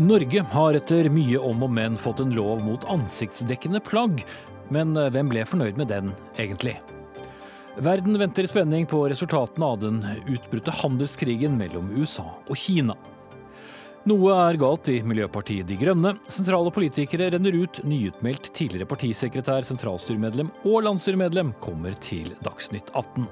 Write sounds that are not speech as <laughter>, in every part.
Norge har etter mye om og men fått en lov mot ansiktsdekkende plagg, men eh, hvem ble fornøyd med den, egentlig? Verden venter i spenning på resultatene av den utbrutte handelskrigen mellom USA og Kina. Noe er galt i Miljøpartiet De Grønne. Sentrale politikere renner ut. Nyutmeldt tidligere partisekretær, sentralstyremedlem og landsstyremedlem kommer til Dagsnytt 18.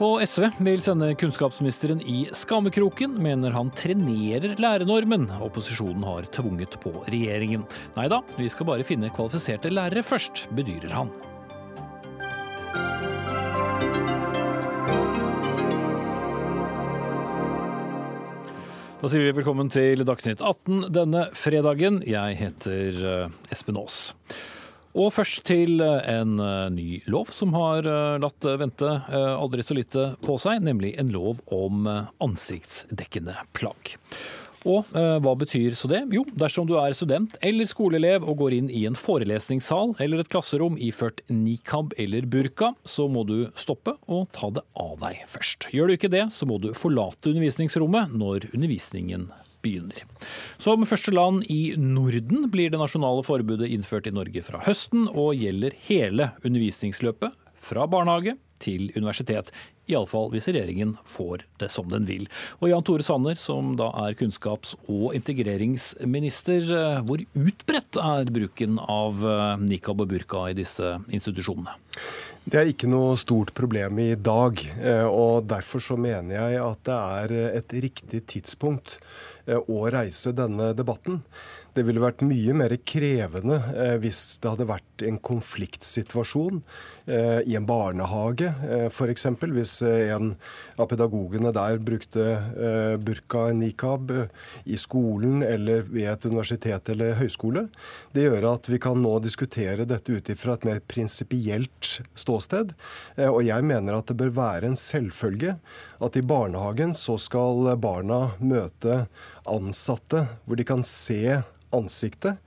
Og SV vil sende kunnskapsministeren i skammekroken, mener han trenerer lærernormen opposisjonen har tvunget på regjeringen. Nei da, vi skal bare finne kvalifiserte lærere først, bedyrer han. Da sier vi velkommen til Dagsnytt 18 denne fredagen. Jeg heter eh, Espen Aas. Og først til eh, en eh, ny lov som har latt vente aldri så lite på seg, nemlig en lov om ansiktsdekkende plagg. Og eh, hva betyr så det? Jo, dersom du er student eller skoleelev og går inn i en forelesningssal eller et klasserom iført nikab eller burka, så må du stoppe og ta det av deg først. Gjør du ikke det, så må du forlate undervisningsrommet når undervisningen begynner. Som første land i Norden blir det nasjonale forbudet innført i Norge fra høsten, og gjelder hele undervisningsløpet fra barnehage til universitet. Iallfall hvis regjeringen får det som den vil. Og Jan Tore Sanner, som da er kunnskaps- og integreringsminister, eh, hvor utbredt er bruken av eh, nikab og burka i disse institusjonene? Det er ikke noe stort problem i dag. Eh, og Derfor så mener jeg at det er et riktig tidspunkt å reise denne debatten. Det ville vært mye mer krevende eh, hvis det hadde vært en konfliktsituasjon eh, i en barnehage, eh, f.eks. Hvis en av pedagogene der brukte eh, burka nikab i skolen eller ved et universitet eller høyskole. Det gjør at vi kan nå diskutere dette ut ifra et mer prinsipielt ståsted. og jeg mener at det bør være en selvfølge at i barnehagen så skal barna møte ansatte hvor de kan se ansiktet.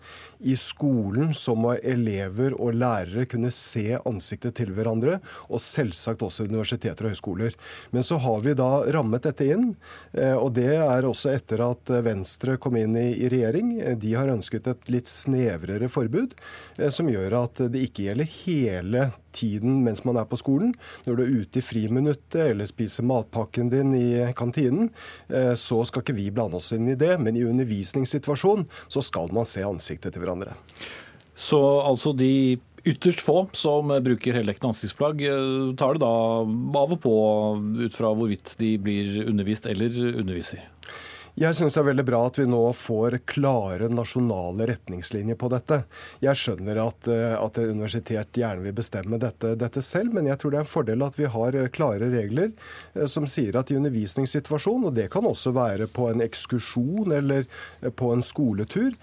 I skolen så må elever og lærere kunne se ansiktet til hverandre, og selvsagt også universiteter og høyskoler. Men så har vi da rammet dette inn, eh, og det er også etter at Venstre kom inn i regjering. De har ønsket et litt snevrere forbud, eh, som gjør at det ikke gjelder hele tiden mens man er på skolen. Når du er ute i friminuttet eller spiser matpakken din i kantinen, eh, så skal ikke vi blande oss inn i det. Men i undervisningssituasjonen så skal man se ansiktet til hverandre. Så altså de ytterst få som bruker heldekkende ansiktsplagg, eh, tar det da av og på ut fra hvorvidt de blir undervist eller underviser? Jeg syns det er veldig bra at vi nå får klare nasjonale retningslinjer på dette. Jeg skjønner at, eh, at universitet gjerne vil bestemme dette, dette, selv, men jeg tror det er en fordel at vi har eh, klare regler eh, som sier at i undervisningssituasjonen, og det kan også være på en ekskursjon eller på en skoletur,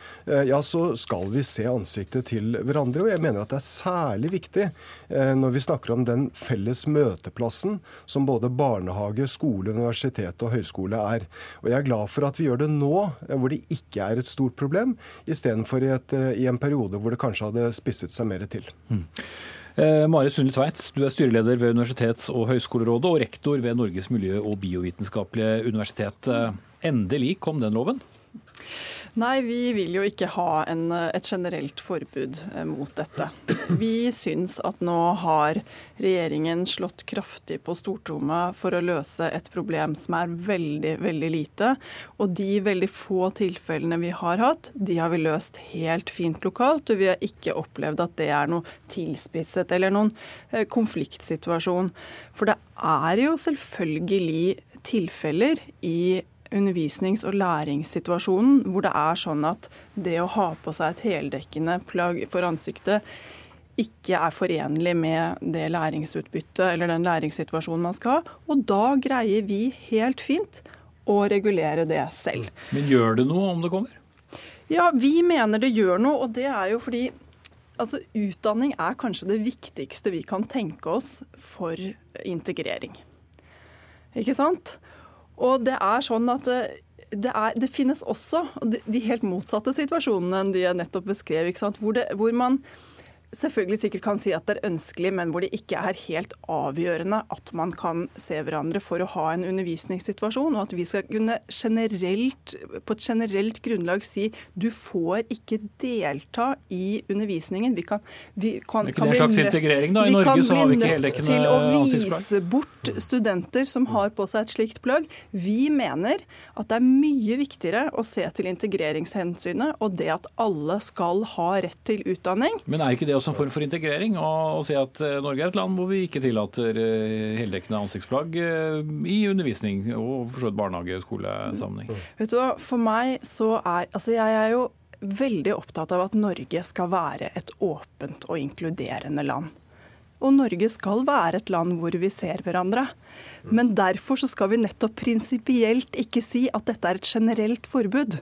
ja, så skal vi se ansiktet til hverandre. Og jeg mener at det er særlig viktig når vi snakker om den felles møteplassen som både barnehage, skole, universitet og høyskole er. Og jeg er glad for at vi gjør det nå, eh, hvor det ikke er et stort problem, istedenfor i, et, eh, i en periode hvor det kanskje hadde spisset seg mer til. Mm. Eh, Mari Sundli Tveit, du er styreleder ved Universitets- og høyskolerådet og rektor ved Norges miljø- og biovitenskapelige universitet. Eh, endelig kom den loven? Nei, vi vil jo ikke ha en, et generelt forbud eh, mot dette. Vi syns at nå har regjeringen slått kraftig på stortrommet for å løse et problem som er veldig, veldig lite. Og de veldig få tilfellene vi har hatt, de har vi løst helt fint lokalt. Og vi har ikke opplevd at det er noe tilspisset eller noen eh, konfliktsituasjon. For det er jo selvfølgelig tilfeller i undervisnings- og læringssituasjonen, hvor det er sånn at det å ha på seg et heldekkende plagg for ansiktet ikke er forenlig med det læringsutbyttet eller den læringssituasjonen man skal ha. Og da greier vi helt fint å regulere det selv. Men gjør det noe om det kommer? Ja, vi mener det gjør noe, og det er jo fordi altså, utdanning er kanskje det viktigste vi kan tenke oss for integrering. Ikke sant? Og det er sånn at det, det, er, det finnes også de, helt motsatte situasjonene enn de jeg nettopp beskrev. Hvor, det, hvor, man selvfølgelig sikkert kan si at det er ønskelig, men hvor det ikke er helt avgjørende at man kan se hverandre for å ha en undervisningssituasjon, og at vi skal kunne generelt, på et generelt grunnlag si du får ikke delta i undervisningen. Vi kan, vi kan, det er ikke det en slags integrering, da? I Norge så har vi ikke heldekkende ansiktsplagg. Vi kan bli nødt til å vise bort studenter som har på seg et slikt plagg. Vi mener at det er mye viktigere å se til integreringshensynet og det at alle skal ha rett til utdanning. Men er ikke det også en form for integrering å si at eh, Norge er et land hvor vi ikke tillater eh, heldekkende ansiktsplagg eh, i undervisning og for så vidt barnehage- og skolesammenheng? Vet du hva, for meg så er Altså jeg er jo veldig opptatt av at Norge skal være et åpent og inkluderende land. Og Norge skal være et land hvor vi ser hverandre. Men derfor så skal vi nettopp prinsipielt ikke si at dette er et generelt forbud.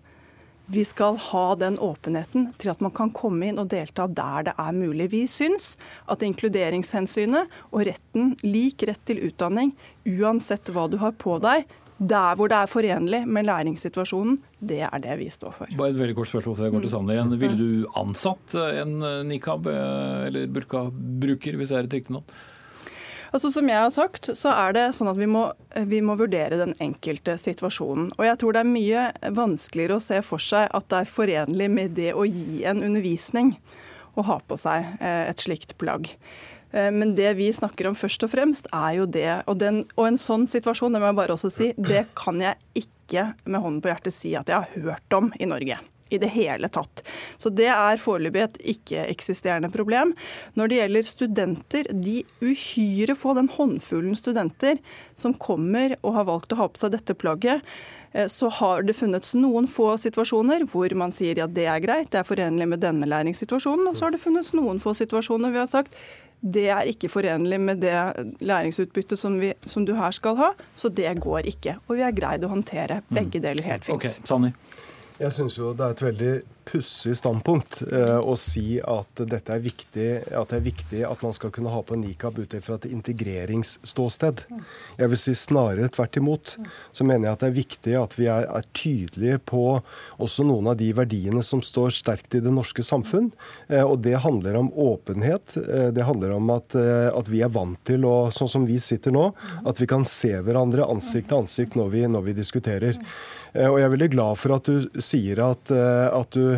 Vi skal ha den åpenheten til at man kan komme inn og delta der det er mulig. Vi syns at inkluderingshensynet og retten, lik rett til utdanning, uansett hva du har på deg, der hvor det er forenlig med læringssituasjonen, det er det vi står for. Bare et veldig kort spørsmål før jeg går til Sander igjen. Ville du ansatt en nikab eller burka-bruker, hvis det er et riktig navn? Altså, som jeg har sagt, så er det sånn at vi må, vi må, vurdere den enkelte situasjonen. Og jeg tror det er mye vanskeligere å se for seg at det er forenlig med det å gi en undervisning å ha på seg eh, et slikt plagg. Eh, men det vi snakker om først og fremst, er jo det. Og, den, og en sånn situasjon, det må jeg bare også si, det kan jeg ikke med hånden på hjertet si at jeg har hørt om i Norge i det hele tatt. Så det er foreløpig et ikke-eksisterende problem. Når det gjelder studenter, de uhyre få, den håndfullen studenter som kommer og har valgt å ha på seg dette plagget, eh, så har det funnes noen få situasjoner hvor man sier ja, det er greit, det er forenlig med denne læringssituasjonen. Og så har det funnes noen få situasjoner vi har sagt det er ikke forenlig med det læringsutbyttet som, vi, som du her skal ha, så det går ikke. Og vi har greid å håndtere begge deler helt fint. Okay, Sanni. Jeg syns jo det er et veldig pussig standpunkt eh, å si at dette er viktig, at det er viktig at man skal kunne ha på en nikab ut fra et integreringsståsted. Jeg vil si snarere tvert imot. Så mener jeg at det er viktig at vi er, er tydelige på også noen av de verdiene som står sterkt i det norske samfunn. Eh, og det handler om åpenhet. Eh, det handler om at, eh, at, vi er vant til, å, sånn som vi sitter nå, at vi kan se hverandre ansikt til ansikt når vi, når vi diskuterer. Og jeg er veldig glad for at du sier at, at du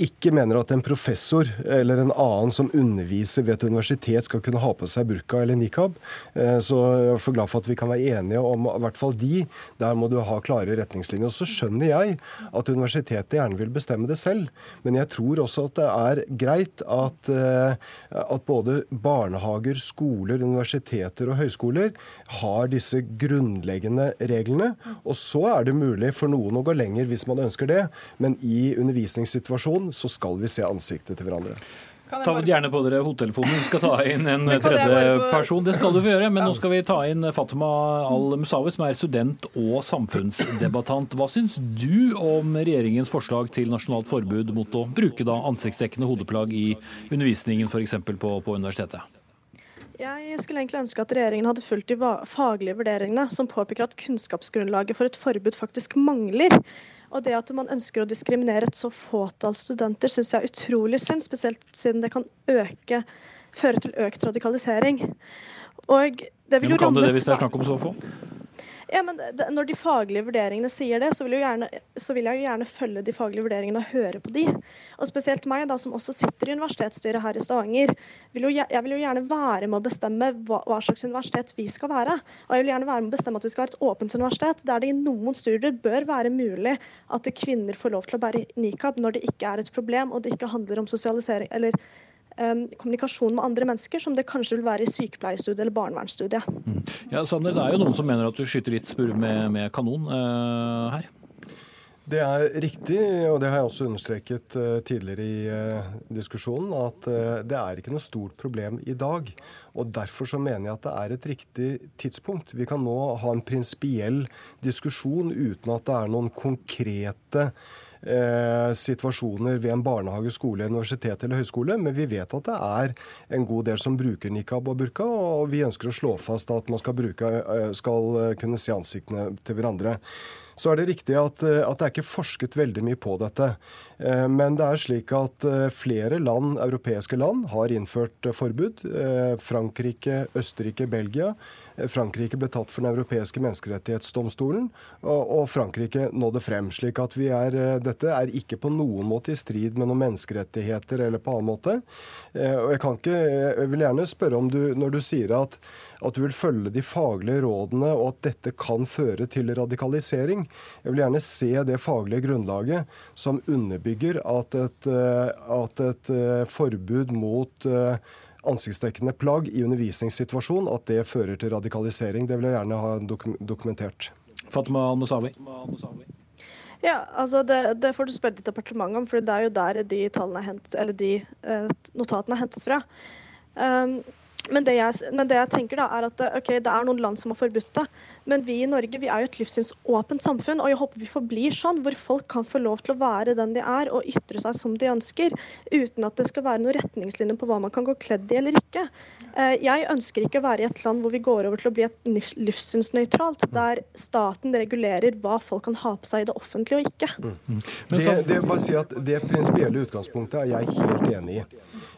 ikke mener at en professor eller en annen som underviser ved et universitet skal kunne ha på seg burka eller nikab. Eh, så jeg er for glad for at vi kan være enige om i hvert fall de. Der må du ha klare retningslinjer. Og så skjønner jeg at universitetet gjerne vil bestemme det selv, men jeg tror også at det er greit at, eh, at både barnehager, skoler, universiteter og høyskoler har disse grunnleggende reglene. Og så er det mulig for noen å gå lenger hvis man ønsker det, men i undervisningssituasjonen situasjon, så skal vi se ansiktet til hverandre. Ta gjerne på dere hodetelefonen. Vi skal ta <laughs> inn en tredje person. Det skal du få gjøre, men nå skal vi ta inn Fatima Al-Musawi, som er student og samfunnsdebattant. Hva syns du om regjeringens forslag til nasjonalt forbud mot å bruke da ansiktsdekkende hodeplagg i undervisningen, f.eks. På, på universitetet? Jeg skulle egentlig ønske at regjeringen hadde fulgt de faglige vurderingene som påpeker at kunnskapsgrunnlaget for et forbud faktisk mangler. Og det at man ønsker å diskriminere et så fåtall studenter, syns jeg er utrolig synd, spesielt siden det kan øke, føre til økt radikalisering. Og det vil jo kan det det hvis det er snakk om så få? Ja, men det, Når de faglige vurderingene sier det, så vil, gjerne, så vil, jeg jo gjerne følge de faglige vurderingene og høre på de. Og spesielt meg, da, som også sitter i universitetsstyret her i Stavanger. Vil jo, jeg vil jo gjerne være med å bestemme hva, hva, slags universitet vi skal være. Og jeg vil gjerne være med å bestemme at vi skal være et åpent universitet, der det i noen studier bør være mulig at kvinner får lov til å bære nikab når det ikke er et problem og det ikke handler om sosialisering eller kommunikasjon med andre mennesker, som det kanskje vil være i sykepleierstudiet eller barnevernsstudiet. Mm. Ja, Sander, det er jo noen som mener at du skyter litt spurv med, med, kanon uh, her? Det er riktig, og det har jeg også understreket uh, tidligere i uh, diskusjonen, at det er ikke noe stort problem i dag. Og Derfor så mener jeg at det er et riktig tidspunkt. Vi kan nå ha en prinsipiell diskusjon uten at det er noen konkrete eh, situasjoner ved en barnehage, skole, universitet eller høyskole, men vi vet at det er en god del som bruker nikab og burka, og vi ønsker å slå fast at man skal, bruke, eh, skal kunne se ansiktene til hverandre. så er det riktig at, at det er ikke forsket veldig mye på dette. Men det er slik at flere land, europeiske land har innført forbud. Frankrike, Østerrike, Belgia. Frankrike ble tatt for Den europeiske menneskerettighetsdomstolen, og Frankrike nådde frem. slik at vi er, Dette er ikke på noen måte i strid med noen menneskerettigheter eller på annen måte. Og Jeg kan ikke, jeg vil gjerne spørre om du, når du sier at, at du vil følge de faglige rådene, og at dette kan føre til radikalisering. Jeg vil gjerne se det faglige grunnlaget som underbygger at et, at et forbud mot ansiktsdekkende plagg i undervisningssituasjon, at det fører til radikalisering. Det vil jeg gjerne ha dokumentert. Fatma Al-Musawi. Ja, altså det, det, får du spørre ditt departement om, for det er jo der de, er hentet, eller de eh, notatene er hentet fra. Um, men det, jeg, men det, jeg, tenker da er at okay, det er noen land som har forbudt det. Men vi i Norge vi er jo et livssynsåpent samfunn, og jeg håper vi forblir sånn, hvor folk kan få lov til å være den de er og ytre seg som de ønsker, uten at det skal være noen retningslinjer på hva man kan gå kledd i eller ikke. Eh, jeg ønsker ikke å være i et land hvor vi går over til å bli et livssynsnøytralt, der staten regulerer hva folk kan ha på seg i det offentlige og ikke. Mm. Det, det, bare si at det prinsipielle utgangspunktet er jeg helt enig i.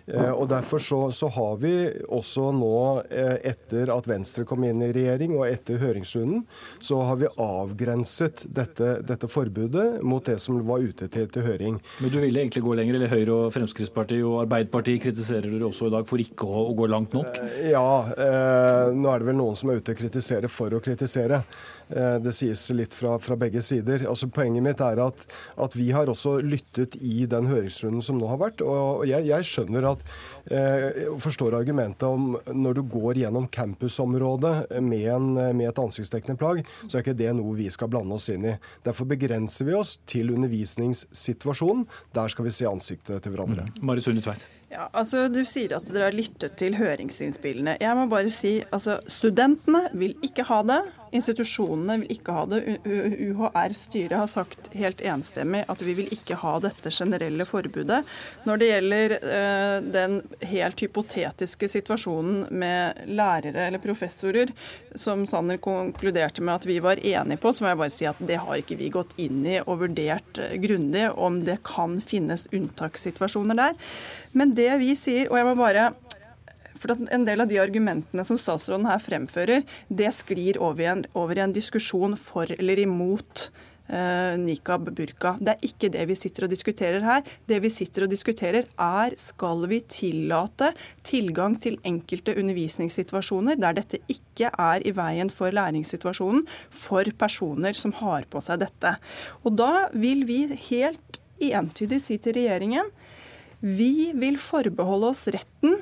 Eh, og Derfor så, så, har vi også nå, eh, etter at Venstre kom inn i regjering og etter høringsrunden, så har vi avgrenset dette, dette forbudet mot det som var ute til, til, høring. Men du ville egentlig gå lenger, eller Høyre og Fremskrittspartiet og Arbeiderpartiet kritiserer dere også i dag for ikke å, å gå langt nok? Eh, ja, eh, nå er det vel noen som er ute og kritiserer for å kritisere. Eh, det sies litt fra, fra begge sider. Altså, poenget mitt er at, at, vi har også lyttet i den høringsrunden som nå har vært. Og jeg, jeg skjønner at eh, forstår argumentet om når du går gjennom campusområdet med, en, med et ansiktsdekkende plagg, så er ikke det noe vi skal blande oss inn i. Derfor begrenser vi oss til undervisningssituasjonen. Der skal vi se ansiktet til hverandre. Mm. Mari Sunde Tveit. Ja, altså Du sier at dere har lyttet til høringsinnspillene. Jeg må bare si altså studentene vil ikke ha det. Institusjonene vil ikke ha det. UHR-styret har sagt helt enstemmig at vi vil ikke ha dette generelle forbudet. Når det gjelder uh, den helt hypotetiske situasjonen med lærere eller professorer, som Sanner konkluderte med at vi var enige på, så må jeg bare si at det har ikke vi gått inn i og vurdert uh, grundig om det kan finnes unntakssituasjoner der. Men det vi sier, og jeg må bare for En del av de argumentene som statsråden her fremfører, det sklir over i en, over i en diskusjon for eller imot eh, nikab, burka. Det er ikke det vi sitter og diskuterer her. Det vi sitter og diskuterer er skal vi tillate tilgang til enkelte undervisningssituasjoner der dette ikke er i veien for læringssituasjonen for personer som har på seg dette. Og da vil vi helt entydig si til regjeringen vi vil forbeholde oss retten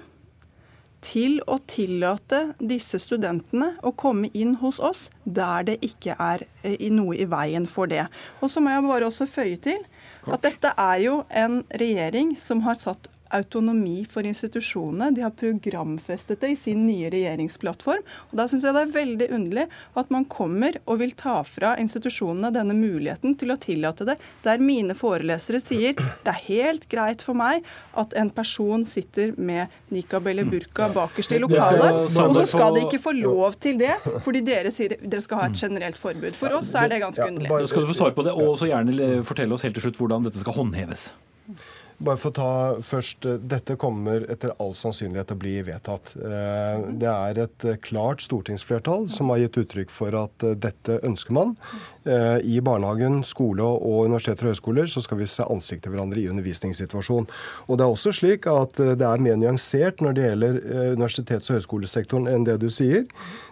til å tillate disse studentene å komme inn hos oss der det ikke er eh, noe i veien for det. Og så må jeg bare også føye til at dette er jo en regjering som har satt autonomi for institusjonene. De har programfestet det i sin nye regjeringsplattform. Og Da syns jeg det er veldig underlig at man kommer og vil ta fra institusjonene denne muligheten til å tillate det, der mine forelesere sier det er helt greit for meg at en person sitter med nikab eller burka bakerst i lokalet, og så skal de ikke få lov til det fordi dere sier dere skal ha et generelt forbud. For oss er det ganske underlig. Da skal du få svare på det, og så gjerne fortelle oss helt til slutt hvordan dette skal håndheves. Bare for å ta først, eh, Dette kommer etter all sannsynlighet til å bli vedtatt. Eh, det er et eh, klart stortingsflertall som har gitt uttrykk for at dette ønsker man. I barnehagen, skole og universiteter og høyskoler så skal vi se ansikt til hverandre i undervisningssituasjonen. Og Det er også slik at det er mer nyansert når det gjelder universitets- og høyskolesektoren enn det du sier.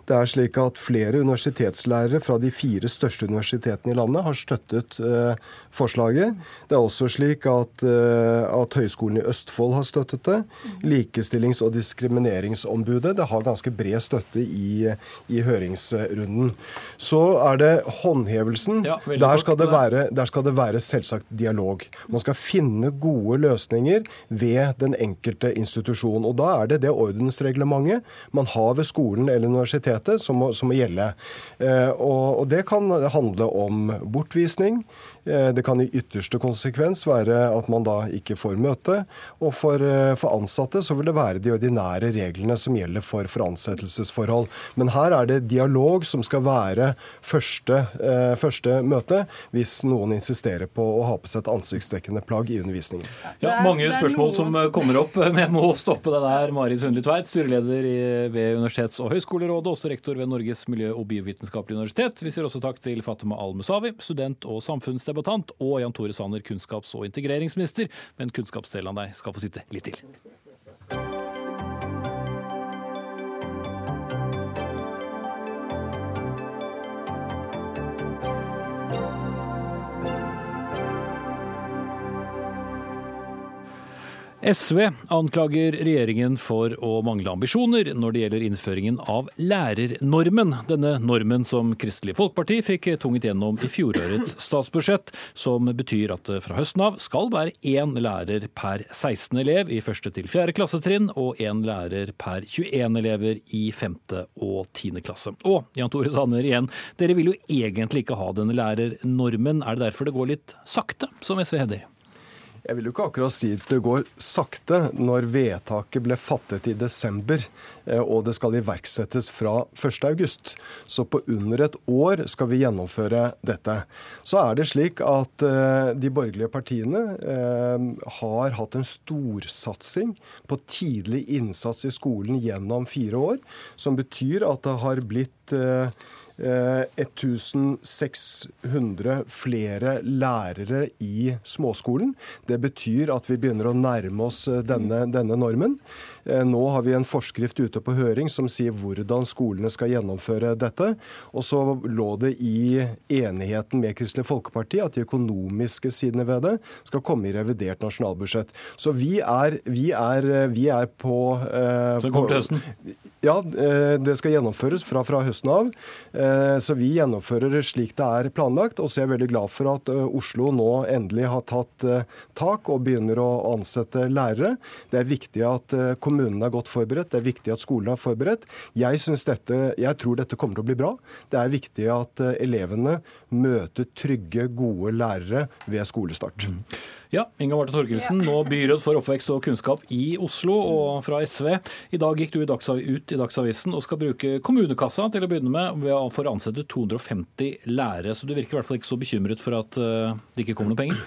Det er slik at Flere universitetslærere fra de fire største universitetene i landet har støttet eh, forslaget. Det er også slik at, eh, at Høgskolen i Østfold har støttet det. Likestillings- og diskrimineringsombudet det har ganske bred støtte i, i høringsrunden. Så er det håndhevelsen. Ja, der, skal det være, der skal det være selvsagt dialog. Man skal finne gode løsninger ved den enkelte institusjon. Og Da er det det ordensreglementet man har ved skolen eller universitetet universitetet som må, som må gjelde. Og, og det kan handle om bortvisning. Eh, det kan i ytterste konsekvens være at man da ikke får møte. Og for, eh, for, ansatte så vil det være de ordinære reglene som gjelder for, for ansettelsesforhold. Men her er det dialog som skal være første, eh, første møte, hvis noen insisterer på å ha på seg et ansiktsdekkende plagg i undervisningen. Ja, Mange spørsmål som kommer opp, men jeg må stoppe det der. Mari Sundli Tveit, styreleder ved Universitets- og høgskolerådet, også rektor ved Norges miljø- og biovitenskapelige universitet. Vi sier også takk til Fatima Al-Musawi, student og samfunnsdebatt debattant, og Jan Tore Sanner, kunnskaps- og integreringsminister. Men kunnskapsdelen av deg skal få sitte litt til. SV anklager regjeringen for å mangle ambisjoner når det gjelder innføringen av lærernormen. Denne normen som Kristelig Folkeparti fikk tvunget gjennom i fjorårets statsbudsjett, som betyr at det fra høsten av skal være én lærer per 16 elev i 1. til 4. klassetrinn, og én lærer per 21 elever i 5. og tiende klasse. Og Jan Tore Sanner igjen, dere vil jo egentlig ikke ha denne lærernormen. Er det derfor det går litt sakte, som SV hevder? Jeg vil jo ikke akkurat si at det går sakte når vedtaket ble fattet i desember eh, og det skal iverksettes fra 1.8. Så på under et år skal vi gjennomføre dette. Så er det slik at eh, de borgerlige partiene eh, har hatt en storsatsing på tidlig innsats i skolen gjennom fire år, som betyr at det har blitt 1600 eh, flere lærere i småskolen. Det betyr at vi begynner å nærme oss eh, denne, denne normen. Eh, nå har vi en forskrift ute på høring som sier hvordan skolene skal gjennomføre dette. Og så lå det i enigheten med Kristelig Folkeparti at de økonomiske sidene ved det skal komme i revidert nasjonalbudsjett. Så vi er, vi er, vi er på eh, Så det kommer til høsten? Ja, det skal gjennomføres fra, fra høsten av. Eh, så vi gjennomfører det slik det er planlagt. Og så er jeg veldig glad for at eh, Oslo nå endelig har tatt eh, tak og begynner å ansette lærere. Det er viktig at kommunene er godt forberedt, det er viktig at skolene er forberedt. Jeg, dette, jeg tror dette kommer til å bli bra. Det er viktig at elevene møter trygge, gode lærere ved skolestart. Mm. Ja, Inga Marte Torkelsen, nå byråd for oppvekst og kunnskap i Oslo og fra SV. I dag gikk du i ut i Dagsavisen og skal bruke kommunekassa til å begynne med for å ansette 250 lærere. Så du virker i hvert fall ikke så bekymret for at eh, det ikke kommer noe penger?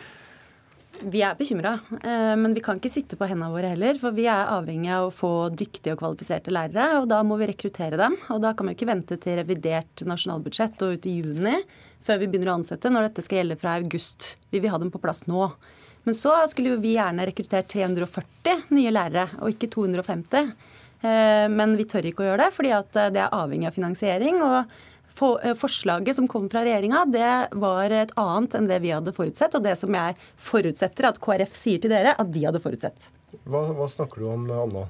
Vi er bekymra, eh, men vi kan ikke sitte på hendene våre heller. For vi er avhengig av å få dyktige og kvalifiserte lærere, og da må vi rekruttere dem. Og da kan vi ikke vente til revidert nasjonalbudsjett og ut i juni før vi begynner å ansette, når dette skal gjelde fra august. Vi vil ha dem på plass nå. Men så skulle jo vi gjerne rekruttert 340 nye lærere, og ikke 250. Eh, men vi tør ikke å gjøre det, fordi eh, det er avhengig av finansiering. og eh, Forslaget som kom fra regjeringa, det var et annet enn det vi hadde forutsett. Og det som jeg forutsetter at KrF sier til dere at de hadde forutsett. Hva, hva snakker du om, Anna?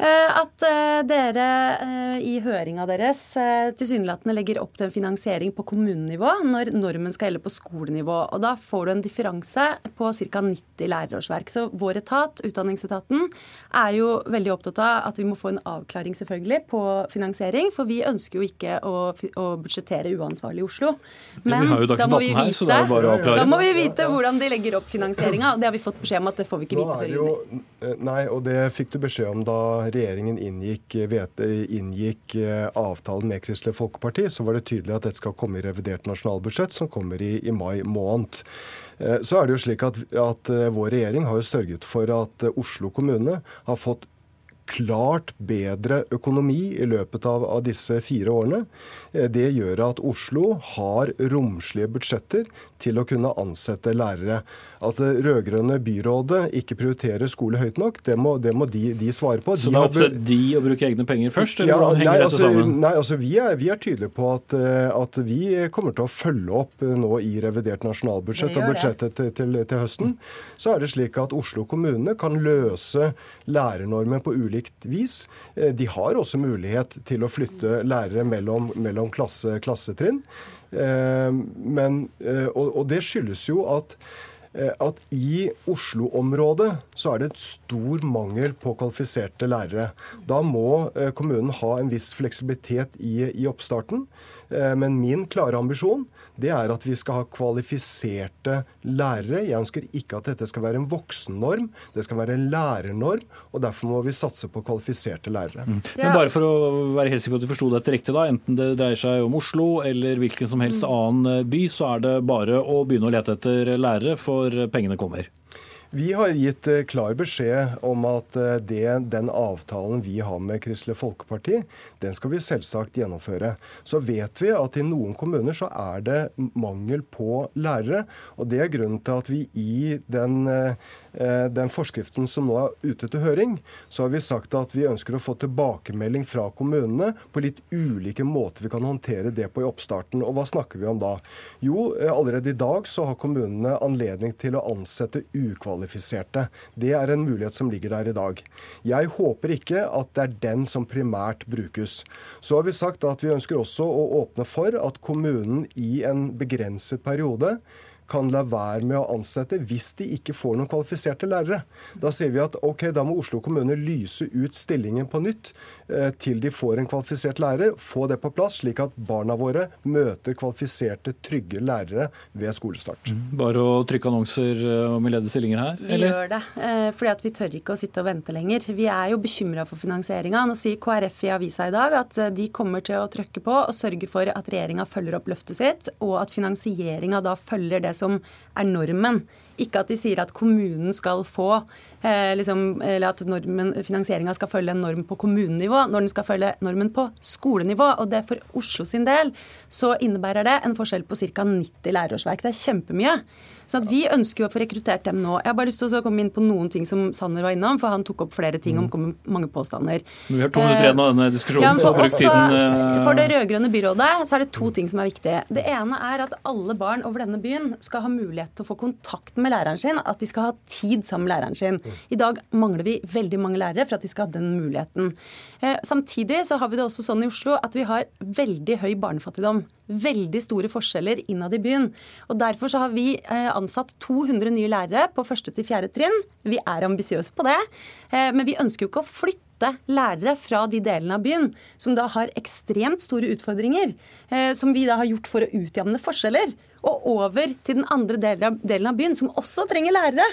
Eh, at eh, dere eh, i høringa deres tilsynelatende legger opp til en finansiering på kommunenivå når normen skal gjelde på skolenivå. Og da får du en differanse på ca. 90 lærerårsverk. Så vår etat, Utdanningsetaten, er jo veldig opptatt av at vi må få en avklaring selvfølgelig på finansiering. For vi ønsker jo ikke å, å budsjettere uansvarlig i Oslo. Men da må vi vite, her, da må vi vite hvordan de legger opp finansieringa. Det har vi fått beskjed om at det får vi ikke vite før juni. Nei, og det fikk du beskjed om da regjeringen inngikk, vet, inngikk, eh, avtalen med Kristelig Folkeparti, så var det tydelig at dette skal komme i revidert nasjonalbudsjett, som kommer i, i mai måned. Eh, så er det jo slik at, at eh, Vår regjering har jo sørget for at Oslo kommune har fått klart bedre økonomi i løpet av, av, disse fire årene. Det gjør at Oslo har romslige budsjetter til å kunne ansette lærere. At det rød-grønne byrådet ikke prioriterer skole høyt nok, det må, det må de, de, svare på. Så det er opp til de å bruke egne penger først, eller ja, hvordan henger nei, dette altså, sammen? Nei, altså vi er, vi er tydelige på at, eh, at, vi kommer til å følge opp eh, nå i revidert nasjonalbudsjett og budsjettet til, til, til, høsten. Så er det slik at Oslo kommune kan løse lærernormen på ulikt vis. Eh, de har også mulighet til å flytte lærere mellom, mellom klasse, klassetrinn. Men, og, og det skyldes jo at at i Oslo-området så er det et stor mangel på kvalifiserte lærere. Da må eh, kommunen ha en viss fleksibilitet i, i oppstarten. Eh, men min klare ambisjon det er at vi skal ha kvalifiserte lærere. Jeg ønsker ikke at dette skal være en voksennorm, det skal være en lærernorm. og Derfor må vi satse på kvalifiserte lærere. Mm. Men bare for å være helt sikker på at du forsto dette riktig, da, enten det dreier seg om Oslo eller hvilken som helst mm. annen by, så er det bare å begynne å lete etter lærere, for pengene kommer. Vi har gitt eh, klar beskjed om at eh, det, den avtalen vi har med Kristelig Folkeparti, den skal vi selvsagt gjennomføre. Så vet vi at i noen kommuner så er det mangel på lærere. og Det er grunnen til at vi i den eh, den forskriften som nå er ute til høring, så har vi sagt at vi ønsker å få tilbakemelding fra kommunene på litt ulike måter vi kan håndtere det på i oppstarten. Og hva snakker vi om da? Jo, eh, allerede i dag så har kommunene anledning til å ansette ukvalifiserte. Det er en mulighet som ligger der i dag. Jeg håper ikke at det er den som primært brukes. Så har vi sagt at vi ønsker også å åpne for at kommunen i en begrenset periode kan la være med å ansette hvis de ikke får noen kvalifiserte lærere. Da sier vi at ok, da må Oslo kommune lyse ut stillingen på nytt eh, til de får en kvalifisert lærer. Få det på plass, slik at barna våre møter kvalifiserte, trygge lærere ved skolestart. Mm. Bare å trykke annonser eh, om ledige stillinger her, eller? Vi gjør det, eh, fordi vi tør ikke å sitte og vente lenger. Vi er jo bekymra for finansieringa. Nå sier KrF i avisa i dag at de kommer til å trykke på og sørge for at regjeringa følger opp løftet sitt, og at finansieringa da følger det som er normen. Ikke at de sier at kommunen skal få liksom, Eller at finansieringa skal følge en norm på kommunenivå, når den skal følge normen på skolenivå. Og det for Oslo sin del så innebærer det en forskjell på ca. 90 lærerårsverk. Det er kjempemye. Så Vi ønsker jo å få rekruttert dem nå. Jeg har bare lyst til å komme inn på noen ting som Sanner var innom, for han tok opp flere ting om mm. mange påstander. Vi har to minutter igjen av denne diskusjonen, ja, så bruk tiden. Uh... For det rød-grønne byrådet så er det to ting som er viktige. Det ene er at alle barn over denne byen skal ha mulighet til å få kontakt med læreren sin, at de skal ha tid sammen med læreren sin. I dag mangler vi veldig mange lærere for at de skal ha den muligheten. Eh, samtidig så har vi det også sånn i Oslo at vi har veldig høy barnefattigdom. Veldig store forskjeller innad i byen. Og Derfor så har vi eh, ansatt 200 nye lærere på første til fjerde trinn. Vi er ambisiøse på det. Eh, men vi ønsker jo ikke å flytte lærere fra de delene av byen som da har ekstremt store utfordringer, som vi da har gjort for å utjevne forskjeller, og over til den andre delen av byen, som også trenger lærere,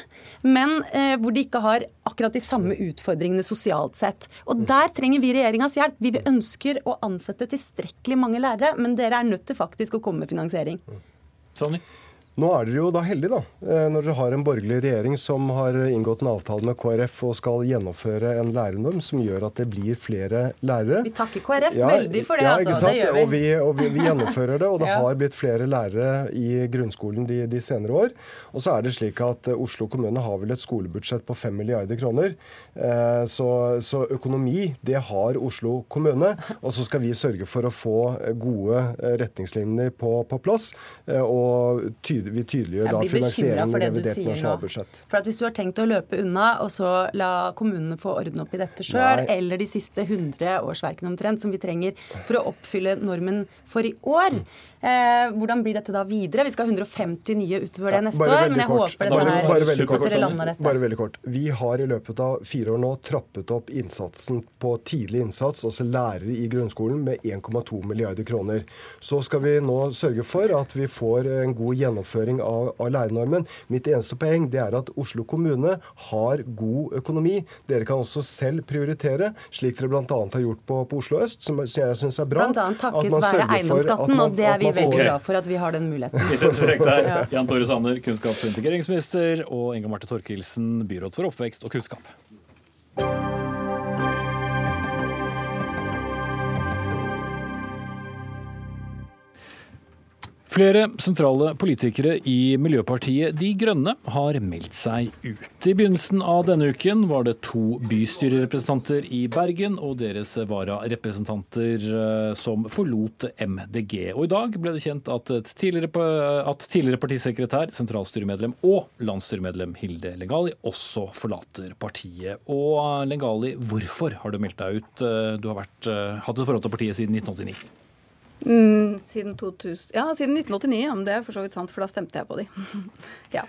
men eh, hvor de ikke har akkurat de samme utfordringene sosialt sett. Og Der trenger vi regjeringas hjelp. Vi ønsker å ansette tilstrekkelig mange lærere, men dere er nødt til faktisk å komme med finansiering. Sonny? Nå er dere jo da heldige, da, eh, når dere har en borgerlig regjering som har inngått en avtale med KrF og skal gjennomføre en lærernorm som gjør at det blir flere lærere. Vi takker KrF ja, veldig for det, ja, altså. Det gjør vi. Og vi, og vi, vi gjennomfører det, og det <laughs> ja. har blitt flere lærere i grunnskolen de, de, senere år. Og så er det slik at eh, Oslo kommune har vel et skolebudsjett på 5 milliarder kroner. Eh, så, så økonomi, det har Oslo kommune. Og så skal vi sørge for å få gode retningslinjer på, på plass. og tyde vi tydeliggjør da finansieringen i revidert nasjonalbudsjett. For at Hvis du har tenkt å løpe unna og så la kommunene få ordne opp i dette sjøl, eller de siste 100 årsverkene omtrent som vi trenger for å oppfylle normen for i år, Eh, hvordan blir dette da videre? Vi skal ha 150 nye utover det neste år, men jeg kort. håper dette bare, bare, veldig kort, dere lander dette. Bare veldig kort. Vi har i løpet av fire år nå trappet opp innsatsen på tidlig innsats, altså lærere i grunnskolen, med 1,2 milliarder kroner. Så skal vi nå sørge for at vi får en god gjennomføring av, av lærernormen. Mitt eneste poeng det er at Oslo kommune har god økonomi. Dere kan også selv prioritere, slik dere bl.a. har gjort på, på Oslo øst, som jeg syns er bra. Blant annet takket være eiendomsskatten, og det er vi vi veldig glad for at vi har den muligheten. <laughs> <laughs> ja. Jan Tore Sanner, kunnskaps- og integreringsminister, og Inga Marte Torkelsen, byråd for oppvekst og kunnskap. Flere sentrale politikere i Miljøpartiet De Grønne har meldt seg ut. I begynnelsen av denne uken var det to bystyrerepresentanter i Bergen og deres vararepresentanter eh, som forlot MDG. Og i dag ble det kjent at tidligere, at tidligere partisekretær, sentralstyremedlem og landsstyremedlem Hilde Lengali også forlater partiet. Og eh, Lengali, hvorfor har du meldt deg ut? Eh, du har vært, hatt et forhold til partiet siden 1989. Mm, siden, 2000, ja, siden 1989, ja, men det er for så vidt sant, for da stemte jeg på de. <laughs> ja.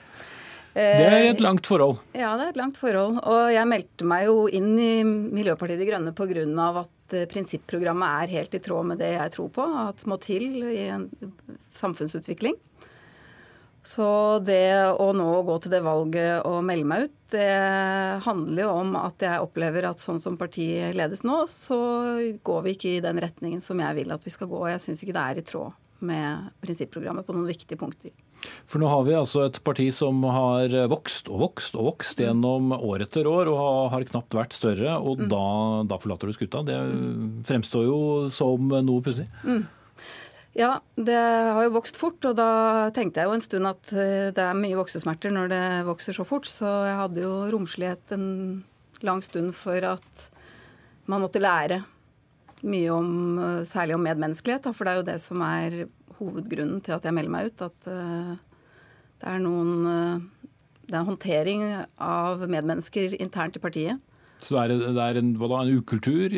Det er et langt forhold. Ja, det er et langt forhold. Og jeg meldte meg jo inn i Miljøpartiet De Grønne pga. at eh, prinsipprogrammet er helt i tråd med det jeg tror på at må til i en samfunnsutvikling. Så det å nå gå til det valget og melde meg ut, det handler jo om at jeg opplever at sånn som partiet ledes nå, så går vi ikke i den retningen som jeg vil at vi skal gå. Jeg syns ikke det er i tråd med prinsipprogrammet på noen viktige punkter. For nå har vi altså et parti som har vokst og vokst og vokst gjennom år etter år, og har knapt vært større, og mm. da, da, forlater du skuta. Det fremstår jo som noe pussig. Mm. Ja, det har jo vokst fort, og da tenkte jeg jo en stund at eh, det er mye voksesmerter når det vokser så fort, så jeg hadde jo romslighet en lang stund for at man måtte lære mye om, eh, særlig om medmenneskelighet, for det er jo det som er hovedgrunnen til at jeg melder meg ut. At uh, det er noen Det er en håndtering av medmennesker internt i partiet. Så det er, det er en, da, en ukultur?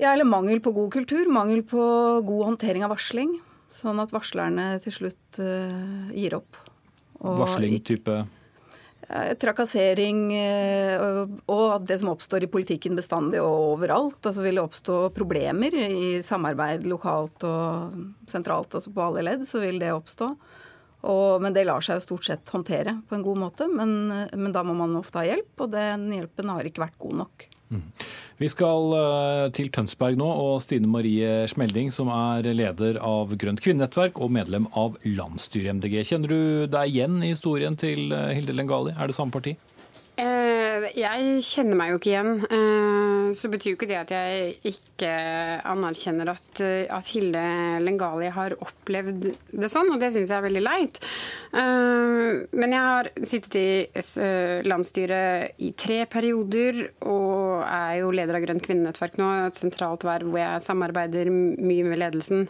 Ja, eller mangel på god kultur. Mangel på god håndtering av varsling. Sånn at varslerne til slutt uh, gir opp. Og, varsling type? Eh, trakassering eh, og det som oppstår i politikken bestandig og overalt. Altså vil det oppstå problemer i samarbeid lokalt og sentralt, altså på alle ledd, så vil det oppstå. Og, men det lar seg jo stort sett håndtere på en god måte. Men, men da må man ofte ha hjelp, og den hjelpen har ikke vært god nok. Vi skal eh, til Tønsberg nå, og Stine Marie Smelding, som er leder av Grønt kvinnenettverk og medlem av landsstyret i MDG. Kjenner du deg igjen i historien til eh, Hilde Lengali? Er det samme parti? Eh, jeg kjenner meg jo ikke igjen. Eh, så betyr jo ikke det at jeg ikke anerkjenner at, at Hilde Lengali har opplevd det sånn, og det syns jeg er veldig leit. Men jeg har sittet i landsstyret i tre perioder, og er jo leder av Grønt kvinnenettverk nå, et sentralt verv hvor jeg samarbeider mye med ledelsen.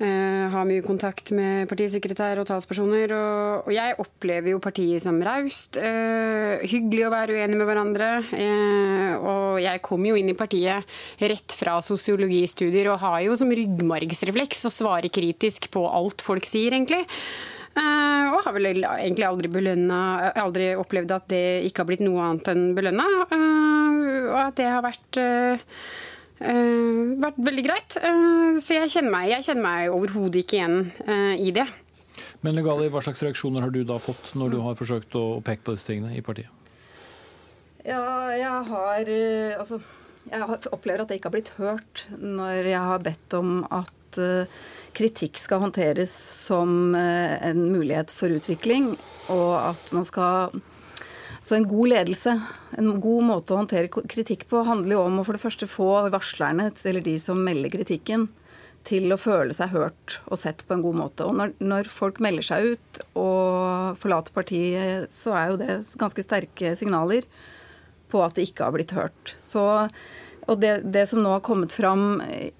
Uh, har mye kontakt med partisekretær og talspersoner. Og, og jeg opplever jo partiet som raust. Uh, hyggelig å være uenig med hverandre. Uh, og jeg kom jo inn i partiet rett fra sosiologistudier og har jo som ryggmargsrefleks å svare kritisk på alt folk sier, egentlig. og har vel egentlig aldri, belønnet, aldri opplevd at det ikke har blitt noe annet enn belønna. og at det har vært uh, vært veldig greit. Uh, så jeg kjenner meg, jeg kjenner meg overhodet ikke igjen uh, i det. Men Legali, hva slags reaksjoner har du da fått når du har forsøkt å peke på disse tingene i partiet? Ja, jeg har Altså, jeg opplever at det ikke har blitt hørt når jeg har bedt om at kritikk skal håndteres som en mulighet for utvikling, og at man skal så en god ledelse, en god måte å håndtere kritikk på, handler jo om å for det første få varslerne, eller de som melder kritikken, til å føle seg hørt og sett på en god måte. Og når, når folk melder seg ut og forlater partiet, så er jo det ganske sterke signaler på at det ikke har blitt hørt. Så og det, det, som nå har kommet fram,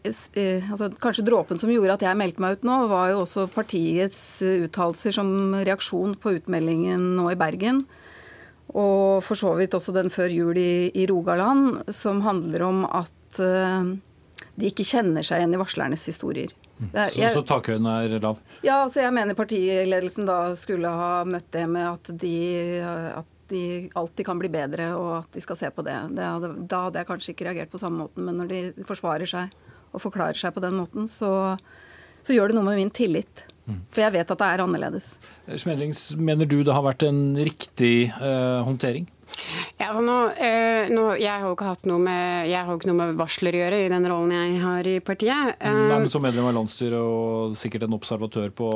altså kanskje dråpen som gjorde at jeg meldte meg ut nå, var jo også partiets uttalelser som reaksjon på utmeldingen nå i Bergen. Og for så vidt også den før jul i, i Rogaland, som handler om at uh, de ikke kjenner seg igjen i varslernes historier. Mm. Er, jeg, så, så takhøyden er lav? Ja, altså jeg mener partiledelsen da skulle ha møtt det med at de, at de alltid kan bli bedre, og at de skal se på det. det hadde, da hadde jeg kanskje ikke reagert på samme måten, men når de forsvarer seg og forklarer seg på den måten, så, så gjør det noe med min tillit. For jeg vet at det er annerledes. Smedlings, mener du det har vært en riktig uh, håndtering? Ja, altså nå, eh, nå, jeg har jo ikke hatt noe med jeg har ikke noe med varsler å gjøre i den rollen jeg har i partiet. Eh, Nei, men Som medlem av landsstyret og sikkert en observatør på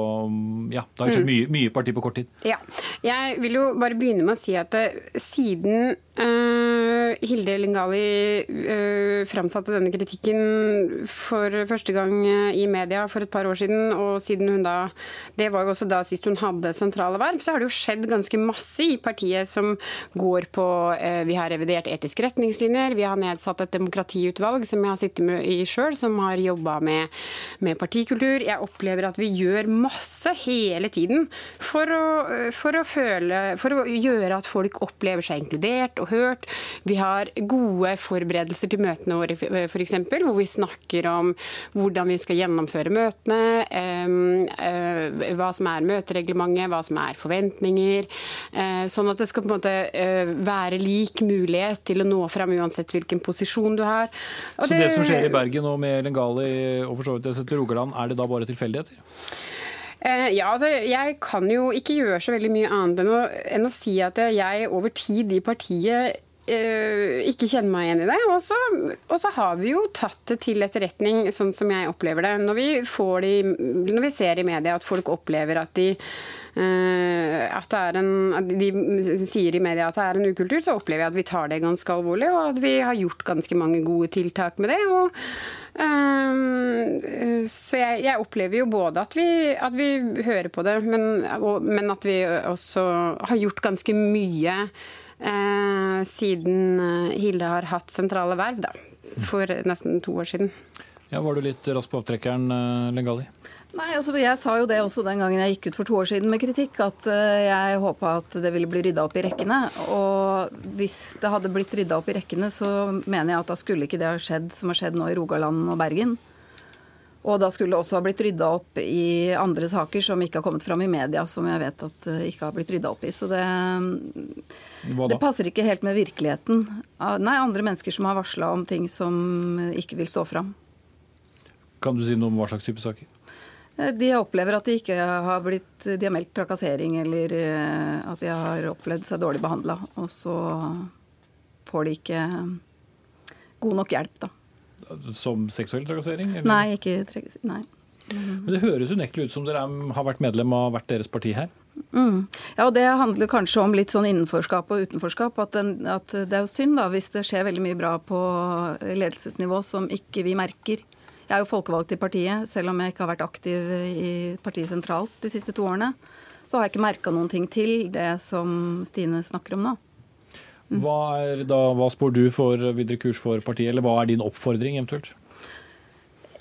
Ja, det har skjedd mm. mye, mye parti på kort tid. Ja. Jeg vil jo bare begynne med å si at uh, siden uh, Hilde Lingali uh, framsatte denne kritikken for første gang i media for et par år siden, og siden hun da Det var jo også da sist hun hadde sentrale verv, så har det jo skjedd ganske masse i partiet som går på Vi har revidert etiske retningslinjer, vi har nedsatt et demokratiutvalg som jeg har sittet med i sjøl, som har jobba med, med, partikultur. Jeg opplever at vi gjør masse hele tiden for å, for å, føle, for å gjøre at folk opplever seg inkludert og hørt. Vi har gode forberedelser til møtene våre, f.eks., hvor vi snakker om hvordan vi skal gjennomføre møtene, eh, hva som er møtereglementet, hva som er forventninger. Eh, sånn at det skal på en måte eh, være lik mulighet til å nå fram uansett hvilken posisjon du har. Og Så det, det som skjer i Bergen og med Lengali og for så vidt til Rogaland, er det da bare tilfeldigheter? Ja, altså Jeg kan jo ikke gjøre så veldig mye annet enn å, enn å si at jeg over tid i partiet Eh, ikke kjenner meg igjen i det. Og så, har vi jo tatt det til etterretning, sånn som jeg opplever det. Når vi, de, når vi ser i media at folk opplever at de eh, at, en, at de sier i media at det er en ukultur, så opplever jeg at vi tar det ganske alvorlig, og at vi har gjort ganske mange gode tiltak med det. og Um, så jeg, jeg, opplever jo både at vi, at vi hører på det, men, og, men, at vi også har gjort ganske mye eh, siden eh, Hilde har hatt sentrale verv, da, for nesten to år siden. Ja, Var du litt rask på avtrekkeren, eh, Lengali? Nei, altså Jeg sa jo det også den gangen jeg gikk ut for to år siden med kritikk, at eh, jeg håpa at det ville bli rydda opp i rekkene. Og hvis det hadde blitt rydda opp i rekkene, så mener jeg at da skulle ikke det ha skjedd som har skjedd nå i Rogaland og Bergen. Og da skulle det også ha blitt rydda opp i andre saker som ikke har kommet fram i media, som jeg vet at det ikke har blitt rydda opp i. Så det, det passer ikke helt med virkeligheten. Ah, nei, andre mennesker som har varsla om ting som ikke vil stå fram. Kan du si noe om hva slags type saker? Eh, de opplever at de ikke har blitt De har meldt trakassering, eller eh, at de har opplevd seg dårlig behandla. Og så får de ikke god nok hjelp, da. Som seksuell trakassering? Eller? Nei, ikke nei. Mm. Men Det høres unektelig ut som dere har vært medlem av hvert deres parti her? Mm. Ja, og Det handler kanskje om litt sånn innenforskap og utenforskap. At, den, at, det er jo synd da, hvis det skjer veldig mye bra på ledelsesnivå som ikke vi merker. Jeg er jo folkevalgt i partiet, selv om jeg ikke har vært aktiv i partiet sentralt de siste to årene. Så har jeg ikke merka noen ting til det som Stine snakker om nå. Hva, er da, hva spår du for videre kurs for partiet, eller hva er din oppfordring eventuelt?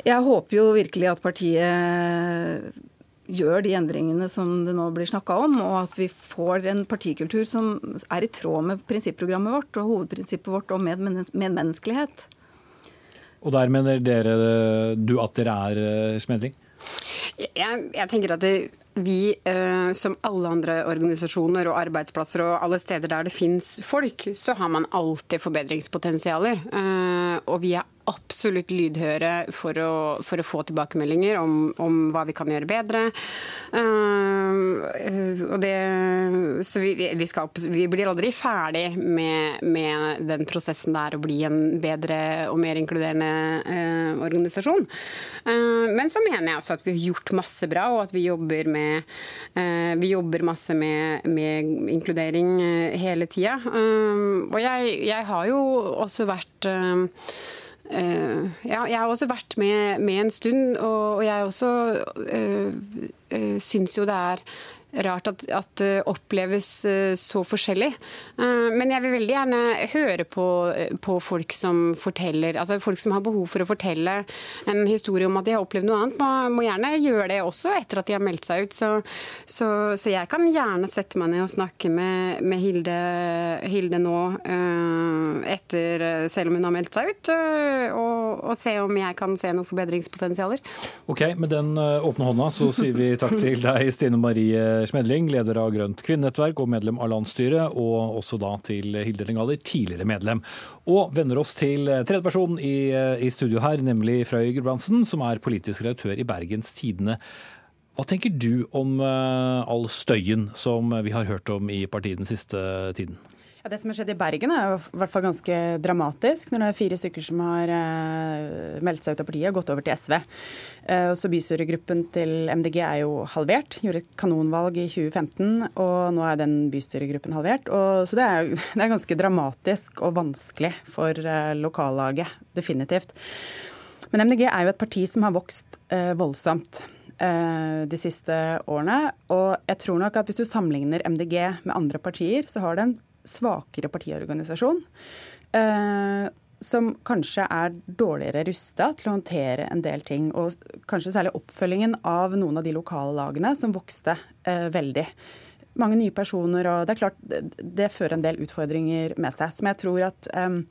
Jeg håper jo virkelig at partiet gjør de endringene som det nå blir snakka om, og at vi får en partikultur som er i tråd med prinsipprogrammet vårt og hovedprinsippet vårt om medmenneskelighet. Og der mener dere du at dere er eh, smedling? Jeg, jeg tenker at det, vi, eh, som alle andre organisasjoner og arbeidsplasser og alle steder der det finnes folk, så har man alltid forbedringspotensialer. Eh, og vi er absolutt lydhøre for å, for å få tilbakemeldinger om, om, hva vi kan gjøre bedre. Uh, det, så vi, vi, skal, vi, blir aldri ferdig med, med, den prosessen der å bli en bedre og mer inkluderende uh, organisasjon. Uh, men så mener jeg også at vi har gjort masse bra, og at vi jobber, med, vi jobber masse med, med inkludering hele tida. og jeg, jeg, har jo også vært Uh, ja, jeg har også vært med, med en stund, og, og jeg også uh, uh, syns jo det er rart at, at det oppleves eh, så forskjellig. Eh, men jeg vil veldig gjerne høre på, på, folk som forteller, altså folk som har behov for å fortelle en historie om at de har opplevd noe annet. Man må gjerne gjøre det også etter at de har meldt seg ut. Så, så, så jeg kan gjerne sette meg ned og snakke med, med Hilde, Hilde, nå, eh, etter, selv om hun har meldt seg ut, og, og se om jeg kan se noen forbedringspotensialer. Ok, Med den åpne hånda så sier vi takk til deg, Stine Marie Smedling, leder av Grønt kvinnenettverk og medlem av landsstyret, og også da til Hilde Lengali, tidligere medlem. Og vender oss til tredjepersonen i, i studio her, nemlig Frøy Gulbrandsen, som er politisk redaktør i Bergens Tidende. Hva tenker du om uh, all støyen som vi har hørt om i partiet den siste tiden? Ja, det som har skjedd i Bergen er jo i hvert fall ganske dramatisk. Når det er fire stykker som har eh, meldt seg ut av partiet og gått over til SV. Eh, så Bystyregruppen til MDG er jo halvert. Gjorde et kanonvalg i 2015, og nå er den bystyregruppen halvert. Og, så det er, <laughs> det er, ganske dramatisk og vanskelig for eh, lokallaget. Definitivt. Men MDG er jo et parti som har vokst voldsomt de siste årene. Og jeg tror nok at hvis du sammenligner MDG med andre partier, så har det en svakere partiorganisasjon. Eh, som kanskje er dårligere rusta til å håndtere en del ting. Og kanskje særlig oppfølgingen av noen av de lokale lagene som vokste eh, veldig. Mange nye personer, og det er klart det fører en del utfordringer med seg. Som jeg tror at eh,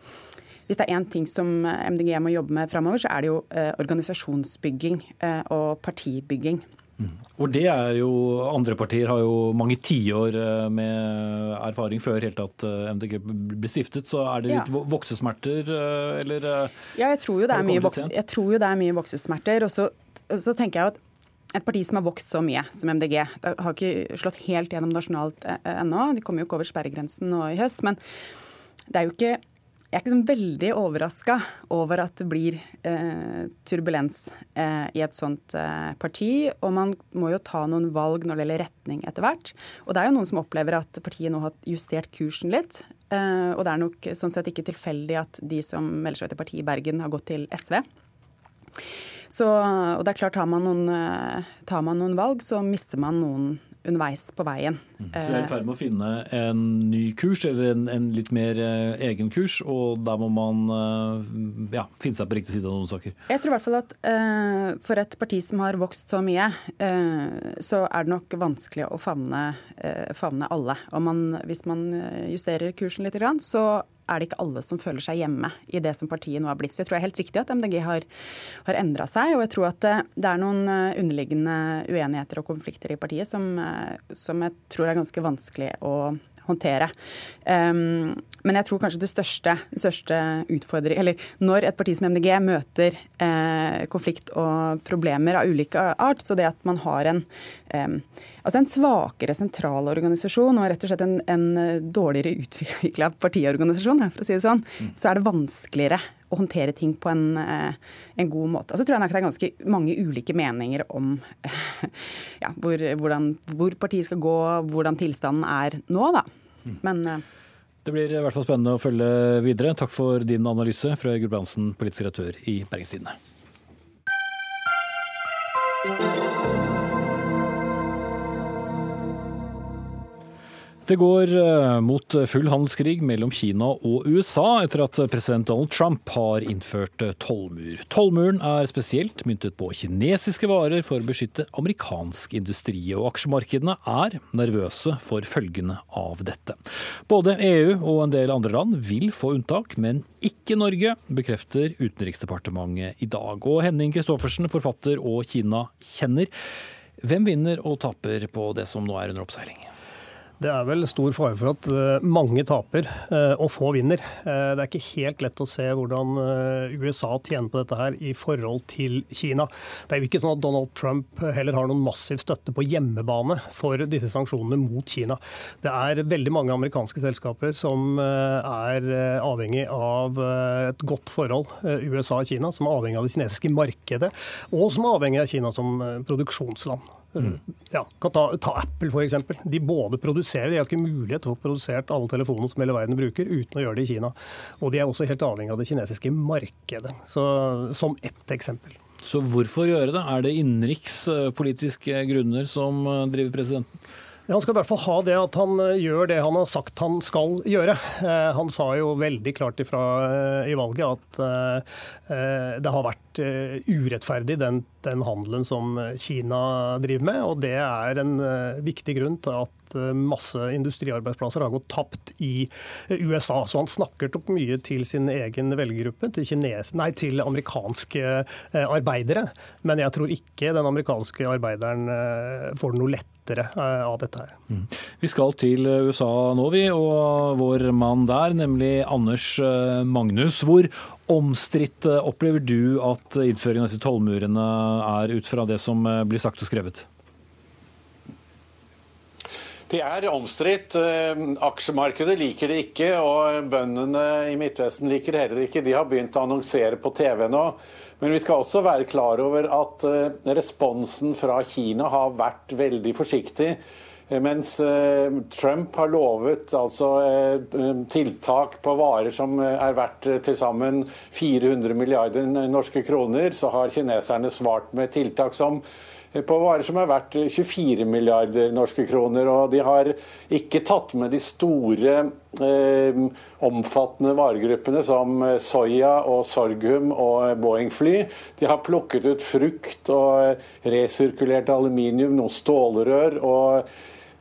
hvis det er én ting som MDG må jobbe med framover, så er det jo eh, organisasjonsbygging eh, og partibygging. Mm. Og det er jo, Andre partier har jo mange tiår eh, med erfaring før helt at eh, MDG ble stiftet. Så er det litt ja. voksesmerter, eh, eller? Ja, jeg tror jo det er, mye, tror jo det er mye voksesmerter. Og så, så, tenker jeg at et parti som har vokst så mye som MDG, det har ikke slått helt gjennom nasjonalt ennå. De kommer jo ikke over sperregrensen nå i høst. Men det er jo ikke jeg er ikke sånn veldig overraska over at det blir eh, turbulens eh, i et sånt eh, parti. Og man må jo ta noen valg når det gjelder retning etter hvert. Og det er jo noen som opplever at partiet nå har justert kursen litt. Eh, og det er nok sånn sett ikke tilfeldig at de som melder seg i partiet i Bergen, har gått til SV. Så, og det er klart, tar man, noen, eh, tar man noen valg, så mister man noen underveis på veien. Mm. Så vi er i ferd med å finne en ny kurs, eller en, en litt mer uh, egen kurs, og da må man ja, finne seg på riktig side av noen saker? Jeg tror i hvert fall at uh, for et parti som har vokst så mye, så er det nok vanskelig å favne, favne alle. Og man, hvis man justerer kursen litt, så er det ikke alle som føler seg hjemme i det som partiet nå har blitt. Så jeg tror det er helt riktig at MDG har, har endra seg. Og jeg tror at det, det, er noen eh, underliggende uenigheter og konflikter i partiet som, eh, som jeg tror er ganske vanskelig å håndtere. Um, men jeg tror kanskje det største, største utfordring Eller når et parti som MDG møter eh, konflikt og problemer av ulike art, så det at man har en, eh, altså en svakere sentralorganisasjon og rett og slett en, en dårligere utvikla partiorganisasjon, for å si det sånn, mm. så er det vanskeligere å håndtere ting på en, eh, en god måte. Så tror jeg nok det er ganske mange ulike meninger om <laughs> ja, hvor, hvordan, hvor partiet skal gå, hvordan tilstanden er nå, da. Mm. Men eh, det blir i hvert fall spennende å følge videre. Takk for din analyse, Frøy Gulbrandsen, politisk redaktør i Bergenstidene. Det går eh, mot full handelskrig mellom Kina og USA etter at president Donald Trump har innført eh, tollmur. Tollmuren er spesielt myntet på kinesiske varer for å beskytte amerikansk industri, og aksjemarkedene er nervøse for følgene av dette. Både EU og en del andre land vil få unntak, men ikke Norge, bekrefter Utenriksdepartementet i dag. Og Henning Christoffersen, forfatter og Kina-kjenner. Hvem vinner og taper på det som nå er under oppseiling? Det er vel stor fare for at eh, mange taper eh, og få vinner. Eh, det er ikke helt lett å se hvordan USA tjener på dette her i forhold til Kina. Det er jo ikke sånn at Donald Trump heller har noen massiv støtte på hjemmebane for disse sanksjonene mot Kina. Det er veldig mange amerikanske selskaper som er avhengig av et godt forhold USA og Kina, som er avhengig av det kinesiske markedet, og som er avhengig av Kina som produksjonsland. Mm. Ja, kan ta, ta Apple f.eks. De både produserer, de har ikke mulighet til å få produsert alle telefonene som hele verden bruker, uten å gjøre det i Kina. Og de er også helt avhengig av det kinesiske markedet, så, som ett eksempel. Så hvorfor gjøre det? Er det innenrikspolitiske grunner som eh, driver presidenten? Han skal i hvert fall ha det at han eh, gjør det han har sagt han skal gjøre. Eh, han sa jo veldig klart ifra i valget at det har vært urettferdig, den, den handelen som Kina driver med. Og det er en viktig grunn til at masse industriarbeidsplasser har gått tapt i USA. Så han snakker nok mye til sin egen velgergruppe, til, til amerikanske arbeidere. Men jeg tror ikke den amerikanske arbeideren får det noe lett eh, av dette her. Mm. Vi skal til USA nå, vi, og vår mann der, nemlig Anders eh, Magnus. Hvor omstridt eh, opplever du at innføringen av disse tollmurene er, ut fra det som blir sagt og skrevet? Det er omstridt. Aksjemarkedet liker det ikke, og bøndene i Midtvesten liker det heller ikke. De har begynt å annonsere på TV nå. Men vi skal også være klar over at eh, responsen fra Kina har vært veldig forsiktig. Mens Trump har lovet altså, tiltak på varer som er verdt til sammen 400 milliarder norske kroner, så har kineserne svart med tiltak som på varer som er verdt 24 milliarder norske kroner. Og de har ikke tatt med de store, eh, omfattende varegruppene som soya og sorghum og Boeing-fly. De har plukket ut frukt og resirkulert aluminium, noen stålrør og eh,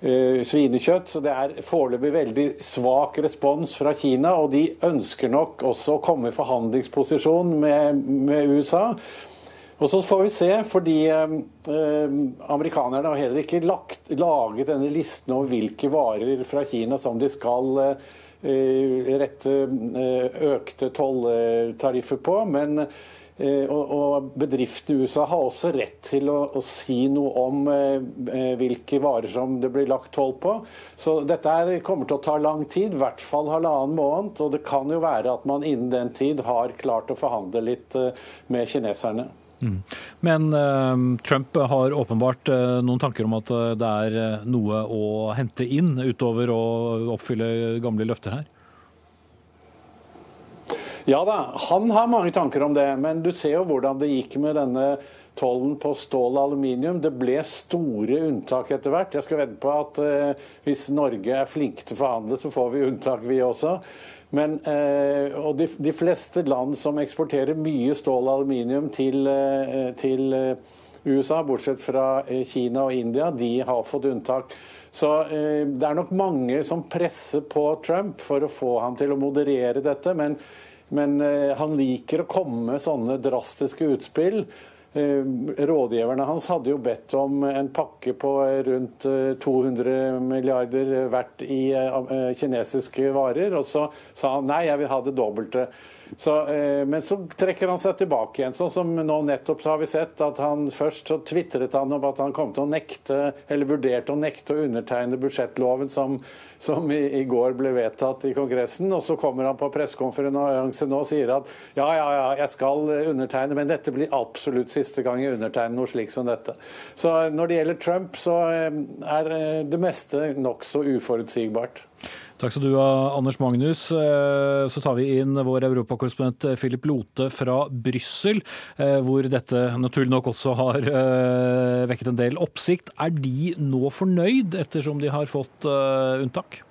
svinekjøtt. Så det er foreløpig veldig svak respons fra Kina. Og de ønsker nok også å komme i forhandlingsposisjon med, med USA. Og så får vi se, fordi eh, eh, amerikanerne har heller ikke lagt, laget denne listen over hvilke varer fra Kina som de skal eh, rette eh, økte tolltariffer på. men eh, og, bedrifter i USA har også rett til å, å si noe om eh, hvilke varer som det blir lagt toll på. Så dette er, kommer til å ta lang tid, i hvert fall halvannen måned. Og det kan jo være at man innen den tid har klart å forhandle litt med kineserne. Mm. Men eh, Trump har åpenbart uh, noen tanker om at det er noe å hente inn utover å oppfylle gamle løfter her? Ja da, han har mange tanker om det. Men du ser jo hvordan det gikk med denne tollen på stål og aluminium. Det ble store unntak etter hvert. Jeg skal vedde på at hvis Norge er flinke til å forhandle, så får vi unntak, vi også. Men, eh, og de, de, fleste land som eksporterer mye stål og aluminium til, eh, til eh, USA, bortsett fra Kina og India, de har fått unntak. Så det er nok mange som presser på Trump for å få han til å moderere dette. Men, men han liker å komme med sånne drastiske utspill. Eh, rådgiverne hans hadde jo bedt om en pakke på rundt 200 eh, milliarder verdt i eh, kinesiske varer, og så sa han nei, jeg vil ha det dobbelte. Så, eh, men så trekker han seg tilbake igjen. Sånn som nå nettopp så har vi sett at han først så tvitret han om at han kom til å nekte, eller vurderte å nekte å undertegne budsjettloven som, som i, i, går ble vedtatt i Kongressen. Og så kommer han på pressekonferanse nå og sier at ja, ja, ja, jeg skal undertegne, men dette blir absolutt siste gang jeg undertegner noe slikt som dette. Så når det gjelder Trump, så eh, er eh, det meste nokså uforutsigbart. Takk skal du ha, Anders Magnus. Eh, så tar vi inn vår europakorrespondent eh, Philip Lote fra Brussel, eh, hvor dette naturlig nok også har vekket en del oppsikt. Er de nå fornøyd, ettersom de har fått unntak?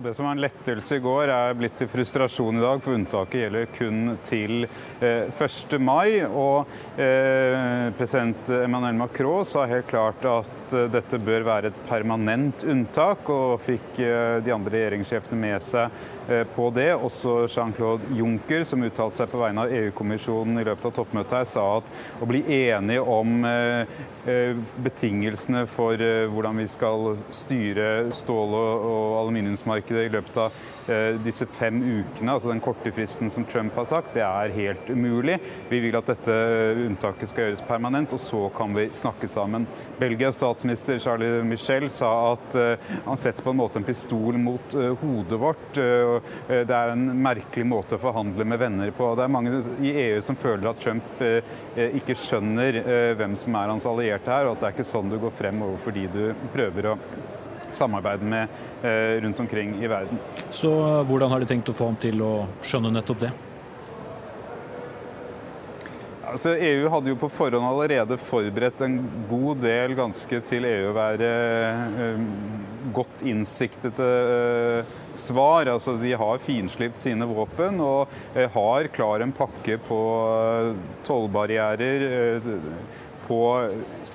Det som var en lettelse i går, er blitt til frustrasjon i dag, for unntaket gjelder kun til eh, 1. mai. Og eh, president Emmanuel Macron sa helt klart at eh, dette bør være et permanent unntak, og fikk eh, de andre regjeringssjefene med seg Eh, på det. Også Jean-Claude Juncker, som uttalte seg på vegne av EU-kommisjonen i løpet av toppmøtet her, sa at å bli enige om eh, eh, betingelsene for hvordan vi skal styre stål- og aluminiumsmarkedet i løpet av Eh, disse fem ukene, altså den korte fristen som Trump har sagt, det er helt umulig. Vi vil at dette unntaket skal gjøres permanent, og så kan vi snakke sammen. Belgias statsminister Charlie Michel sa at uh, han setter på en måte en pistol mot uh, hodet vårt. Det er en merkelig måte å forhandle med venner på. Det er mange i EU som føler at Trump ikke skjønner hvem som er hans allierte her, og at det er ikke sånn du går frem overfor de du prøver å samarbeide med eh, rundt omkring i verden. Så hvordan har de tenkt å få ham til å skjønne nettopp det? Altså, EU hadde jo på forhånd allerede forberedt en god del ganske til EU å være eh, godt innsiktete eh, svar. Altså, de har finslipt sine våpen og eh, har klar en pakke på tollbarrierer på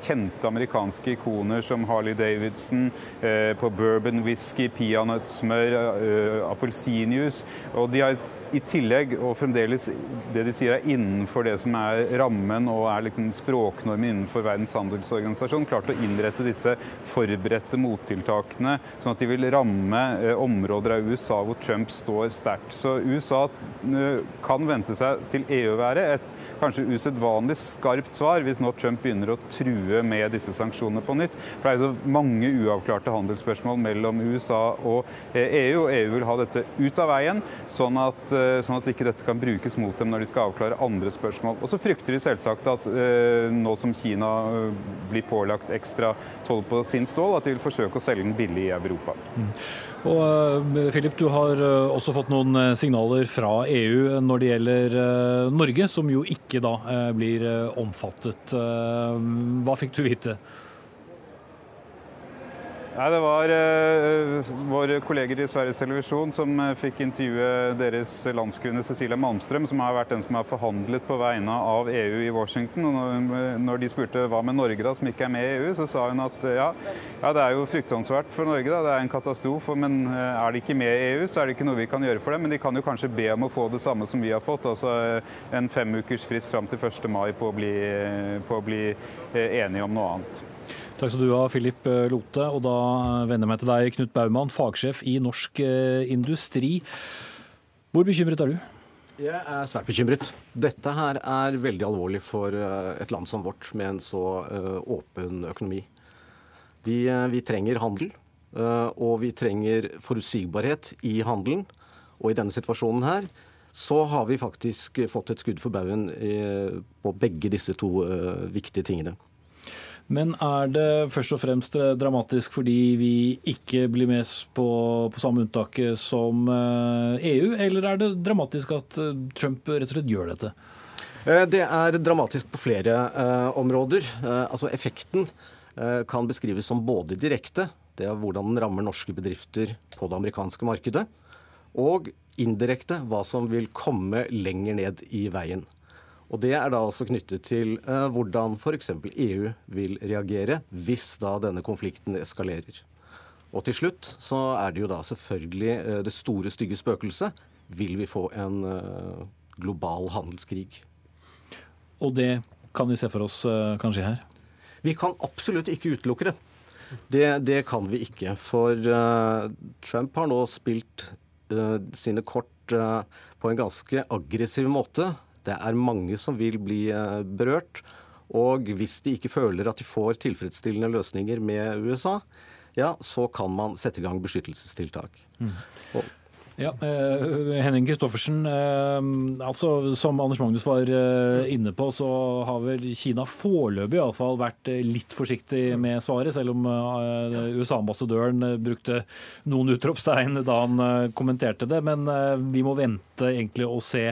kjente amerikanske ikoner som Harley Davidson, eh, på bourbon whisky, peanøttsmør, eh, appelsinjuice. Og de har i tillegg, og fremdeles det de sier er innenfor det som er rammen og er liksom språknormen innenfor Verdens handelsorganisasjon, klart å innrette disse forberedte mottiltakene, sånn at de vil ramme eh, områder av USA hvor Trump står sterkt. Så USA eh, kan vente seg til EU være et kanskje usedvanlig skarpt svar hvis nå Trump begynner å true med disse sanksjonene på nytt. For det er så mange uavklarte handelsspørsmål mellom USA og EU, eh, e og EU vil ha dette ut av veien, sånn at sånn at ikke dette kan brukes mot dem når de skal avklare andre spørsmål. Og så frykter de selvsagt at nå som Kina blir pålagt ekstra toll på sin stål, at de vil forsøke å selge den billig i Europa. Mm. Og Philip, du har også fått noen signaler fra EU når det gjelder Norge, som jo ikke da blir omfattet. Hva fikk du vite? Nei, Det var uh, våre kolleger i Sveriges Televisjon som uh, fikk intervjue deres landskvinne Cecilia Malmström, som har vært den som har forhandlet på vegne av EU i Washington. og Når, når de spurte hva med Norge, da, som ikke er med i EU, så sa hun at uh, ja, ja, det er jo fryktansvært for Norge, da, det er en katastrofe. Men er de ikke med i EU, så er det ikke noe vi kan gjøre for dem. Men de kan jo kanskje be om å få det samme som vi har fått, altså en femukers frist fram til 1. mai på å bli, på å bli enige om noe annet. Takk skal du ha, Philip eh, Lote. Og da vender jeg meg til deg, Knut Baumann, fagsjef i Norsk eh, Industri. Hvor bekymret er du? Jeg er svært bekymret. Dette her er veldig alvorlig for eh, et land som vårt, med en så åpen økonomi. Vi, vi trenger handel, og vi trenger forutsigbarhet i handelen. Og i denne situasjonen her så har vi faktisk fått et skudd for baugen på begge disse to viktige tingene. Men er det først og fremst dramatisk fordi vi ikke blir med på, på samme unntaket som EU, eh, e eller er det dramatisk at eh, Trump rett og slett gjør dette? Eh, det er dramatisk på flere uh, områder. Uh, altså Effekten uh, kan beskrives som både direkte, det er hvordan den rammer norske bedrifter på det amerikanske markedet, og indirekte hva som vil komme lenger ned i veien. Og Det er da også knyttet til eh, hvordan f.eks. EU vil reagere hvis da denne konflikten eskalerer. Og til slutt så er det jo da selvfølgelig eh, det store, stygge spøkelset. Vil vi få en eh, global handelskrig? Og det kan vi se for oss kan skje her? Vi kan absolutt ikke utelukke det. Det, det kan vi ikke. For Trump har nå spilt sine kort på en ganske aggressiv måte det er mange som vil bli eh, berørt. Og hvis de ikke føler at de får tilfredsstillende løsninger med USA, ja, så kan man sette i gang beskyttelsestiltak. Mm. Ja, eh, Henning Kristoffersen, eh, altså som Anders Magnus var inne på, så har vel Kina foreløpig iallfall vært litt forsiktig med svaret, selv om USA-ambassadøren brukte noen utropstegn da han kommenterte det. Men vi må vente egentlig og se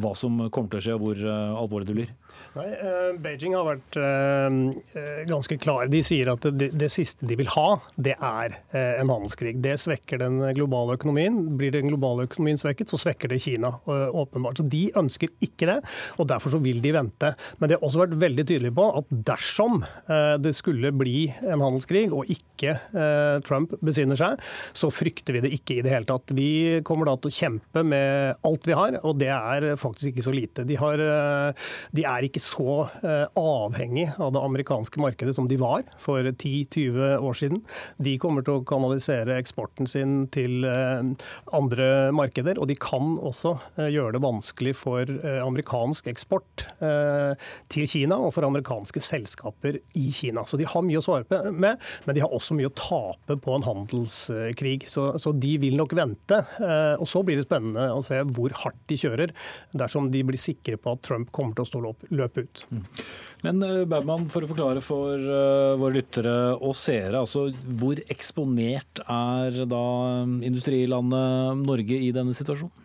hva som kommer til å skje og hvor eh, alvorlig det blir? Nei, eh, Beijing har vært eh, ganske klar. De sier at det, det, siste de vil ha, det er en handelskrig. Det svekker den globale økonomien. Blir den globale økonomien svekket, så svekker det Kina. Åpenbart. Så De ønsker ikke det, og derfor så vil de vente. Men de har også vært veldig tydelige på at dersom det skulle bli en handelskrig, og ikke Trump besinner seg, så frykter vi det ikke i det hele tatt. Vi kommer da til å kjempe med alt vi har, og det er faktisk ikke så lite. De, har, de er ikke så eh, avhengig av det amerikanske markedet som de var for 10-20 år siden. De kommer til å kanalisere eksporten sin til eh, andre markeder, og de kan også eh, gjøre det vanskelig for amerikansk eksport til Kina og for amerikanske selskaper i Kina. Så de har mye å svare med, men de har også mye å tape på en handelskrig. Så, så de vil nok vente. Og så blir det spennende å se hvor hardt de kjører dersom de blir sikre på at Trump kommer til å stå løp løpe ut. Mm. Men Baumann, for å forklare for uh, våre lyttere og seere, altså hvor eksponert er da um, industrilandet Norge i denne situasjonen?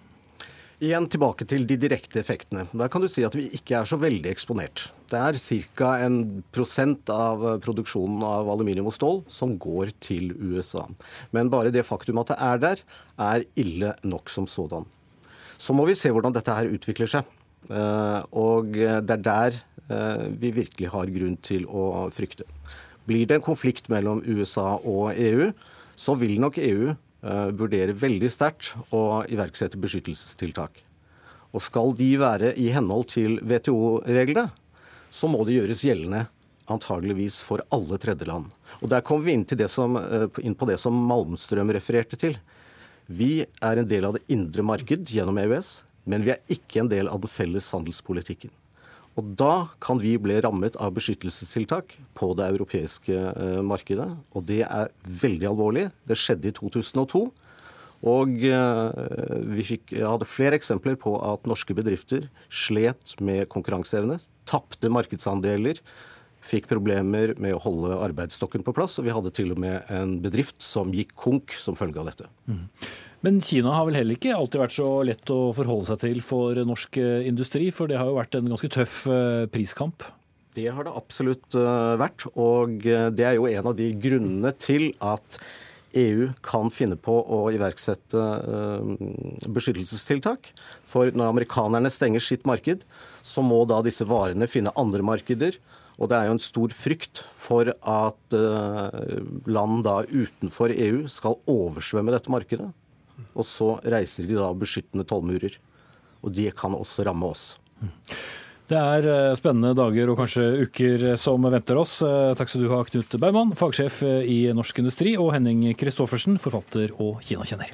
Igjen tilbake til de direkte effektene. Der kan du si at vi ikke er så veldig eksponert. Det er ca. en prosent av produksjonen av aluminium og stål som går til USA. Men bare det faktum at det er der, er ille nok som sådan. Så må vi se hvordan dette her utvikler seg. Eh, og det er der eh, vi virkelig har grunn til å frykte. Blir det en konflikt mellom USA og EU, så vil nok EU eh, vurdere veldig sterkt å iverksette beskyttelsestiltak. Og skal de være i henhold til WTO-reglene, så må det gjøres gjeldende antageligvis for alle tredjeland. Og Der kommer vi inn, som, inn, på det som Malmstrøm refererte til. Vi er en del av det indre marked gjennom EØS. Men vi er ikke en del av den felles handelspolitikken. Og Da kan vi bli rammet av beskyttelsestiltak på det europeiske eh, markedet. Og det er veldig alvorlig. Det skjedde i 2002. Og vi fikk, hadde flere eksempler på at norske bedrifter slet med konkurranseevne, tapte markedsandeler, fikk problemer med å holde arbeidsstokken på plass. Og vi hadde til og med en bedrift som gikk konk som følge av dette. Mm. Men Kina har vel heller ikke alltid vært så lett å forholde seg til for norsk eh, industri, for det har jo vært en ganske tøff eh, priskamp? Det har det absolutt eh, vært, og det er jo en av de grunnene til at EU kan finne på å iverksette beskyttelsestiltak. For når amerikanerne stenger sitt marked, så må da disse varene finne andre markeder. Og det er jo en stor frykt for at land da utenfor EU skal oversvømme dette markedet. Og så reiser de da beskyttende tollmurer. Og det kan også ramme oss. Det er eh, spennende dager og kanskje uker som venter oss. Eh, takk skal du ha, Knut Baumann, fagsjef eh, i Norsk Industri, og Henning Christoffersen, forfatter og kinakjenner.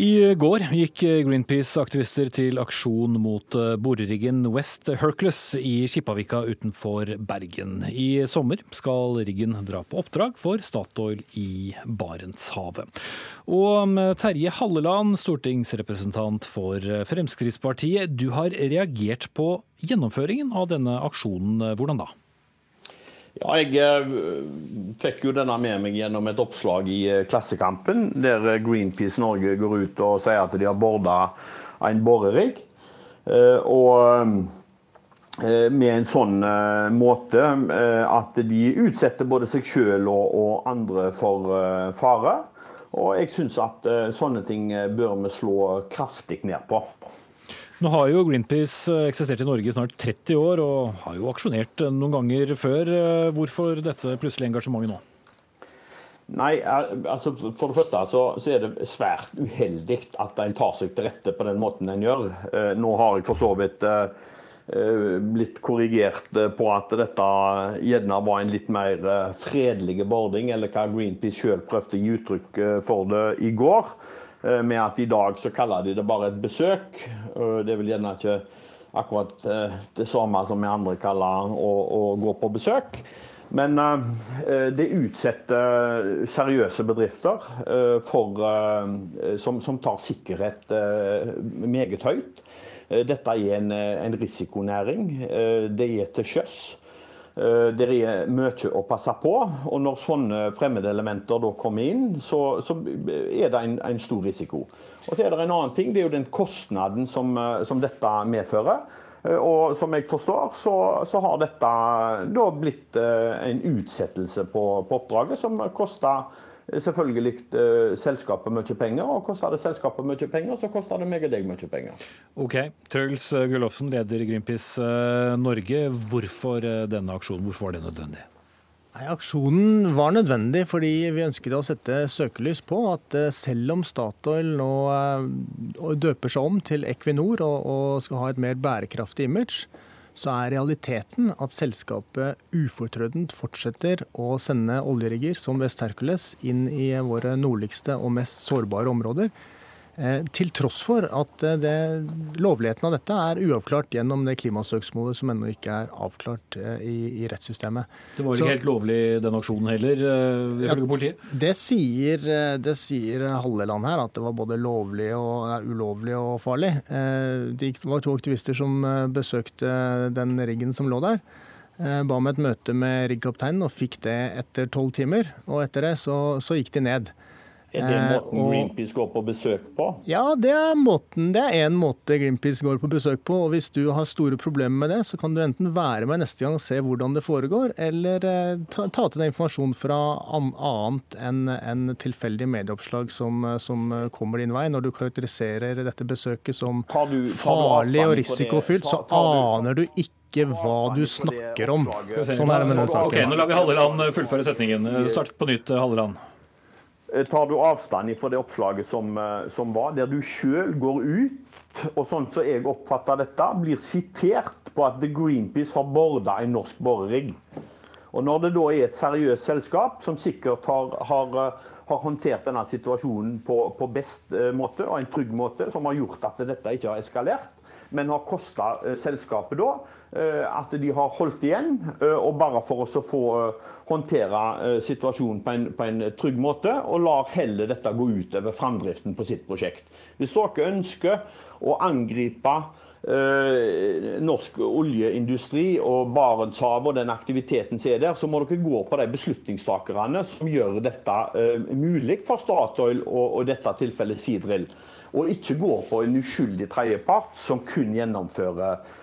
I går gikk Greenpeace-aktivister til aksjon mot eh, boreriggen West Hercules i Kippavika utenfor Bergen. I sommer skal riggen dra på oppdrag for Statoil i Barentshavet. Og Terje Halleland, stortingsrepresentant for Fremskrittspartiet, du har reagert på gjennomføringen av denne aksjonen. Hvordan da? Ja, jeg eh, fikk jo denne med meg gjennom et oppslag i eh, Klassekampen, der eh, Greenpeace Norge går ut og sier at de har borda en borerigg. Og med en sånn måte at de utsetter både seg sjøl og andre for fare. Og jeg syns at sånne ting bør vi slå kraftig ned på. Nå har jo Greenpeace eh, eksistert i Norge i snart 30 år, og har jo aksjonert eh, noen ganger før. Eh, hvorfor dette plutselige engasjementet nå? Nei, altså For det første så, så er det svært uheldig at en tar seg til rette på den måten en gjør. Nå har jeg for så vidt blitt korrigert på at dette gjerne var en litt mer fredelig bording, eller hva Greenpeace sjøl prøvde å gi uttrykk for det i går. Eh, med at i dag så kaller de det bare et besøk. Det er vel gjerne ikke akkurat eh, det samme som vi andre kaller å, å gå på besøk. Men det utsetter seriøse bedrifter for, som, som, tar sikkerhet meget høyt. dette er en, en risikonæring. det er til sjøs. Eh, det er mye å passe på. Og når sånne fremmedelementer da kommer inn, så, så er det en, en, stor risiko. Og så er det en annen ting, det er jo den kostnaden som, eh, som dette medfører. Eh, og som jeg forstår, så, så har dette da blitt en utsettelse på, på oppdraget som koster selvfølgelig uh, selskapet mye penger, og koster det selskapet mye penger, så koster det meg og deg mye penger. Ok. Truls Gullofsen, leder Greenpeace uh, Norge. Hvorfor uh, denne aksjonen? Hvorfor var det nødvendig? Nei, Aksjonen var nødvendig fordi vi ønsket å sette søkelys på at selv om Statoil nå døper seg om til Equinor og, og skal ha et mer bærekraftig image, så er realiteten at selskapet ufortrødent fortsetter å sende oljerigger som West Hercules inn i våre nordligste og mest sårbare områder. Eh, til tross for at eh, det, lovligheten av dette er uavklart gjennom det klimasøksmålet som ennå ikke er avklart eh, i, i, rettssystemet. Det var vel ikke helt lovlig den aksjonen heller, ifølge ja, politiet? Det sier, det sier Halleland her, at det var både lovlig og ulovlig og farlig. Det var to aktivister som besøkte den riggen som lå der ba om et møte med riggkapteinen og fikk det etter tolv timer. Og etter det så, så gikk de ned. Er det eh, måten Greenpeace går på besøk på? Ja, det er måten. Det er én måte Greenpeace går på besøk på. og Hvis du har store problemer med det, så kan du enten være med neste gang og se hvordan det foregår, eller eh, ta, ta til deg informasjon fra annet enn en tilfeldige medieoppslag som, eh, som, kommer din vei. Når du karakteriserer dette besøket som du, farlig og risikofylt, så aner du ikke hva du snakker om. Sånn er det med den saken. Ok, Nå lar vi Halleland fullføre setningen. Start på nytt, Halleland. Eh, tar du avstand fra det oppslaget som, eh, som var, der du sjøl går ut og sånn som jeg oppfatter dette, blir sitert på at Greenpeace har borda en norsk borerigg. Og Når det da er et seriøst selskap som sikkert har, har, har håndtert denne situasjonen på, på, best måte og en trygg måte, som har gjort at dette ikke har eskalert, men har kosta selskapet da at de har holdt igjen, og bare for å få håndtere situasjonen på en, på en trygg måte, og lar heller dette gå ut over framdriften på sitt prosjekt. Hvis dere ønsker å angripe eh, norsk oljeindustri og Barentshavet og den aktiviteten som er der, så må dere gå på de beslutningstakerne som gjør dette eh, mulig for Statoil og, og dette tilfellet Sidril. Og ikke gå på en uskyldig tredjepart som kun gjennomfører eh,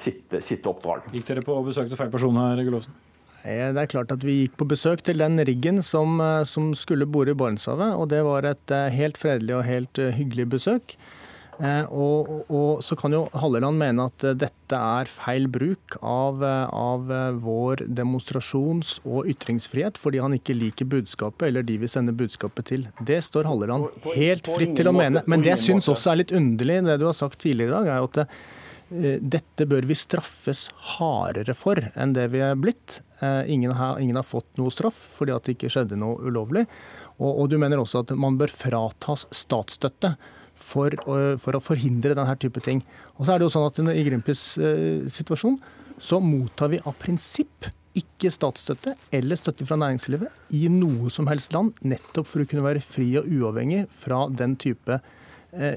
sitt, sitt, oppdrag. Gikk dere på besøk til feil person her, Gullovsen? Det er klart at Vi gikk på besøk til den riggen som, eh, som skulle bore i Barentshavet. og Det var et eh, helt fredelig og helt eh, hyggelig besøk. Og, og, Så kan jo Halleland mene at dette er feil bruk av, av vår demonstrasjons- og ytringsfrihet fordi han ikke liker budskapet eller de vi sender budskapet til. Det står Halleland helt fritt til å mene. Men det jeg syns også er litt underlig, det du har sagt tidligere i dag, er jo at dette bør vi straffes hardere for enn det vi er blitt. Eh, ingen har, ingen har, fått noe straff fordi at det ikke skjedde noe ulovlig. Og, og du mener også at man bør fratas statsstøtte for, for, å forhindre denne type ting. Og så er det jo sånn at I Greenpeace eh, situasjon så mottar vi av prinsipp ikke statsstøtte eller støtte fra næringslivet i noe som helst land, nettopp for å kunne være fri og uavhengig fra den type Eh,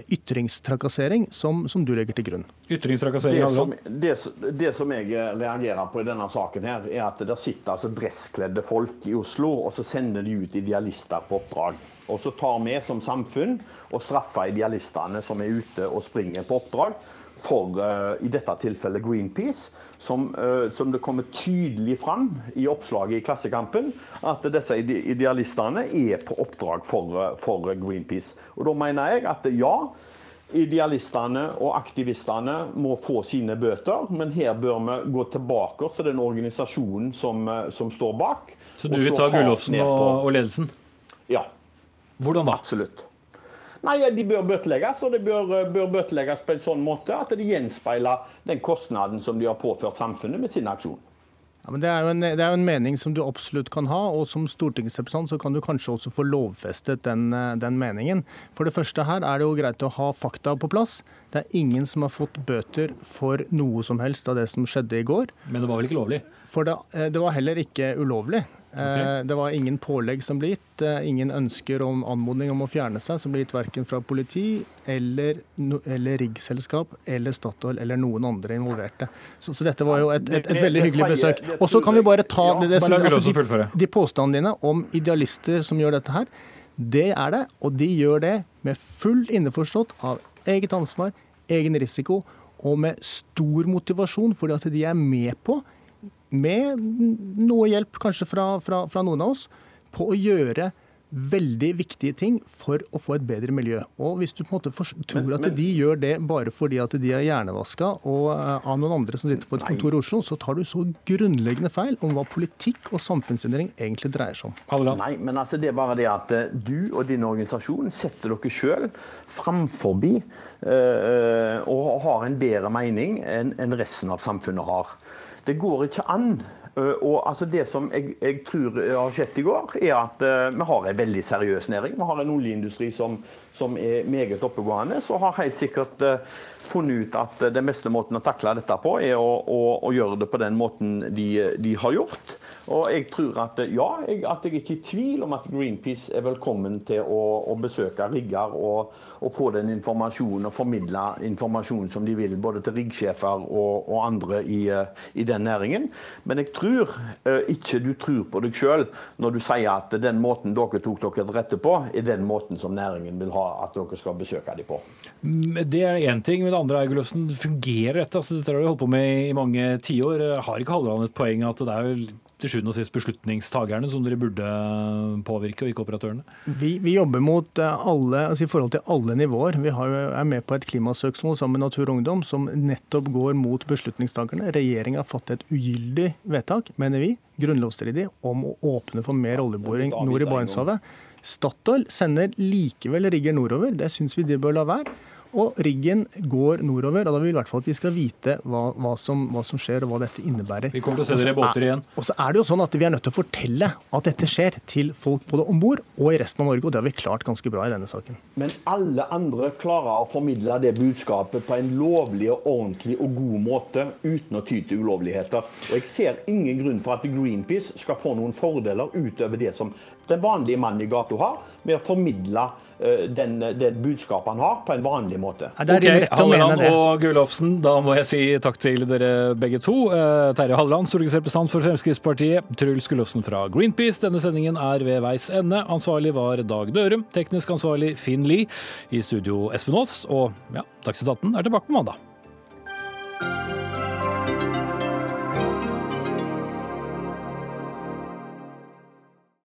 ytringstrakassering som, som, du legger til grunn. Ytringstrakassering, det som, det, det som, jeg reagerer på i denne saken, her, er at det sitter altså dresskledde folk i Oslo og så sender de ut idealister på oppdrag. Og så tar vi som samfunn og straffer idealistene som er ute og springer på oppdrag for uh, i dette tilfellet Greenpeace, som, uh, som, det kommer tydelig fram i oppslaget i Klassekampen, at disse idealistene er på oppdrag for, for Greenpeace. Og Da mener jeg at ja, idealistene og aktivistene må få sine bøter, men her bør vi gå tilbake til den organisasjonen som, som står bak. Så du vil ta Gullofsen og, og ledelsen? Ja. Hvordan da? Absolutt. Nei, De bør bøtelegges, og de bør, bør bøtelegges på en sånn måte at de gjenspeiler den kostnaden som de har påført samfunnet med sin aksjon. Ja, men det er, en, det er, jo en, mening som du absolutt kan ha, og som stortingsrepresentant så kan du kanskje også få lovfestet den, den, meningen. For det første her er det jo greit å ha fakta på plass. Det er ingen som har fått bøter for noe som helst av det som skjedde i går. Men det var vel ikke lovlig? For det, eh, det var heller ikke ulovlig. Okay. Eh, det var ingen pålegg som ble gitt. Eh, ingen ønsker om anmodning om å fjerne seg som ble gitt verken fra politi eller, eller riggselskap eller Statoil eller noen andre involverte. Så, så dette var jo et, et, et veldig hyggelig besøk. Og så kan vi bare ta det, det, altså, de, de påstandene dine om idealister som gjør dette her. Det er det, og de gjør det med full innforstått av eget ansvar, egen risiko og med stor motivasjon, fordi at de er med på med noe hjelp kanskje fra, fra, fra noen av oss, på å gjøre veldig viktige ting for å få et bedre miljø. Og Hvis du på en måte tror men, at de gjør det bare fordi at de er hjernevaska og uh, av noen andre som sitter på et nei. kontor i Oslo, så tar du så grunnleggende feil om hva politikk og samfunnsendring egentlig dreier seg om. Nei, men altså det er bare det at uh, du og din organisasjon setter dere sjøl framforbi uh, og har en bedre mening enn en resten av samfunnet har. Det går ikke an. Og altså Det som jeg, jeg, tror har skjedd i går, er at vi har en veldig seriøs næring. Vi har en oljeindustri som, som er meget oppegående. som har helt sikkert funnet ut at den beste måten å takle dette på, er å, å, å gjøre det på den måten de, de har gjort. Og jeg tror at ja, jeg, at jeg er ikke i tvil om at Greenpeace er velkommen til å, å besøke rigger og, og, få den informasjonen og formidle informasjon som de vil, både til riggsjefer og, og, andre i, eh, i, den næringen. Men jeg tror uh, ikke du tror på deg sjøl når du sier at den måten dere tok dere til rette på, er den måten som næringen vil ha at dere skal besøke dem på. Mm, det er én ting, men det andre er Gulløfsen, fungerer dette? Altså, dette har du holdt på med i mange tiår. Har ikke Halleland et poeng at det er jo til sjuende og sist beslutningstagerne som dere burde påvirke, og ikke operatørene? Vi, vi jobber mot eh, alle, altså i forhold til alle nivåer. Vi har, er med på et klimasøksmål sammen med Natur og Ungdom som nettopp går mot beslutningstakerne. Regjeringa har fått et ugyldig vedtak, mener vi, grunnlovsstridig, om å åpne for mer oljeboring nord i Barentshavet. Statoil sender likevel rigger nordover. Det syns vi de bør la være. Og riggen går nordover. og Da vil vi i hvert fall at vi skal vite hva, hva, som, hva som, skjer og hva dette innebærer. Vi kommer til å se dere i båter igjen. Og så er det jo sånn at vi er nødt til å fortelle at dette skjer til folk både om bord og i resten av Norge, og det har vi klart ganske bra i denne saken. Men alle andre klarer å formidle det budskapet på en lovlig, og ordentlig og god måte uten å ty til ulovligheter. Og jeg ser ingen grunn for at Greenpeace skal få noen fordeler utover det som den vanlige mannen i gata har, med å formidle den, det budskapet han har, på en vanlig måte. Ok, Halleland og Gullofsen, da må jeg si takk til dere begge to. Uh, Terje Halleland, stortingsrepresentant for Fremskrittspartiet. Truls Gullofsen fra Greenpeace. Denne sendingen er ved veis ende. Ansvarlig var Dag Dørum. Teknisk ansvarlig Finn Lie. I studio Espen Aas. Og ja, Dagsnytt 18 er tilbake på mandag.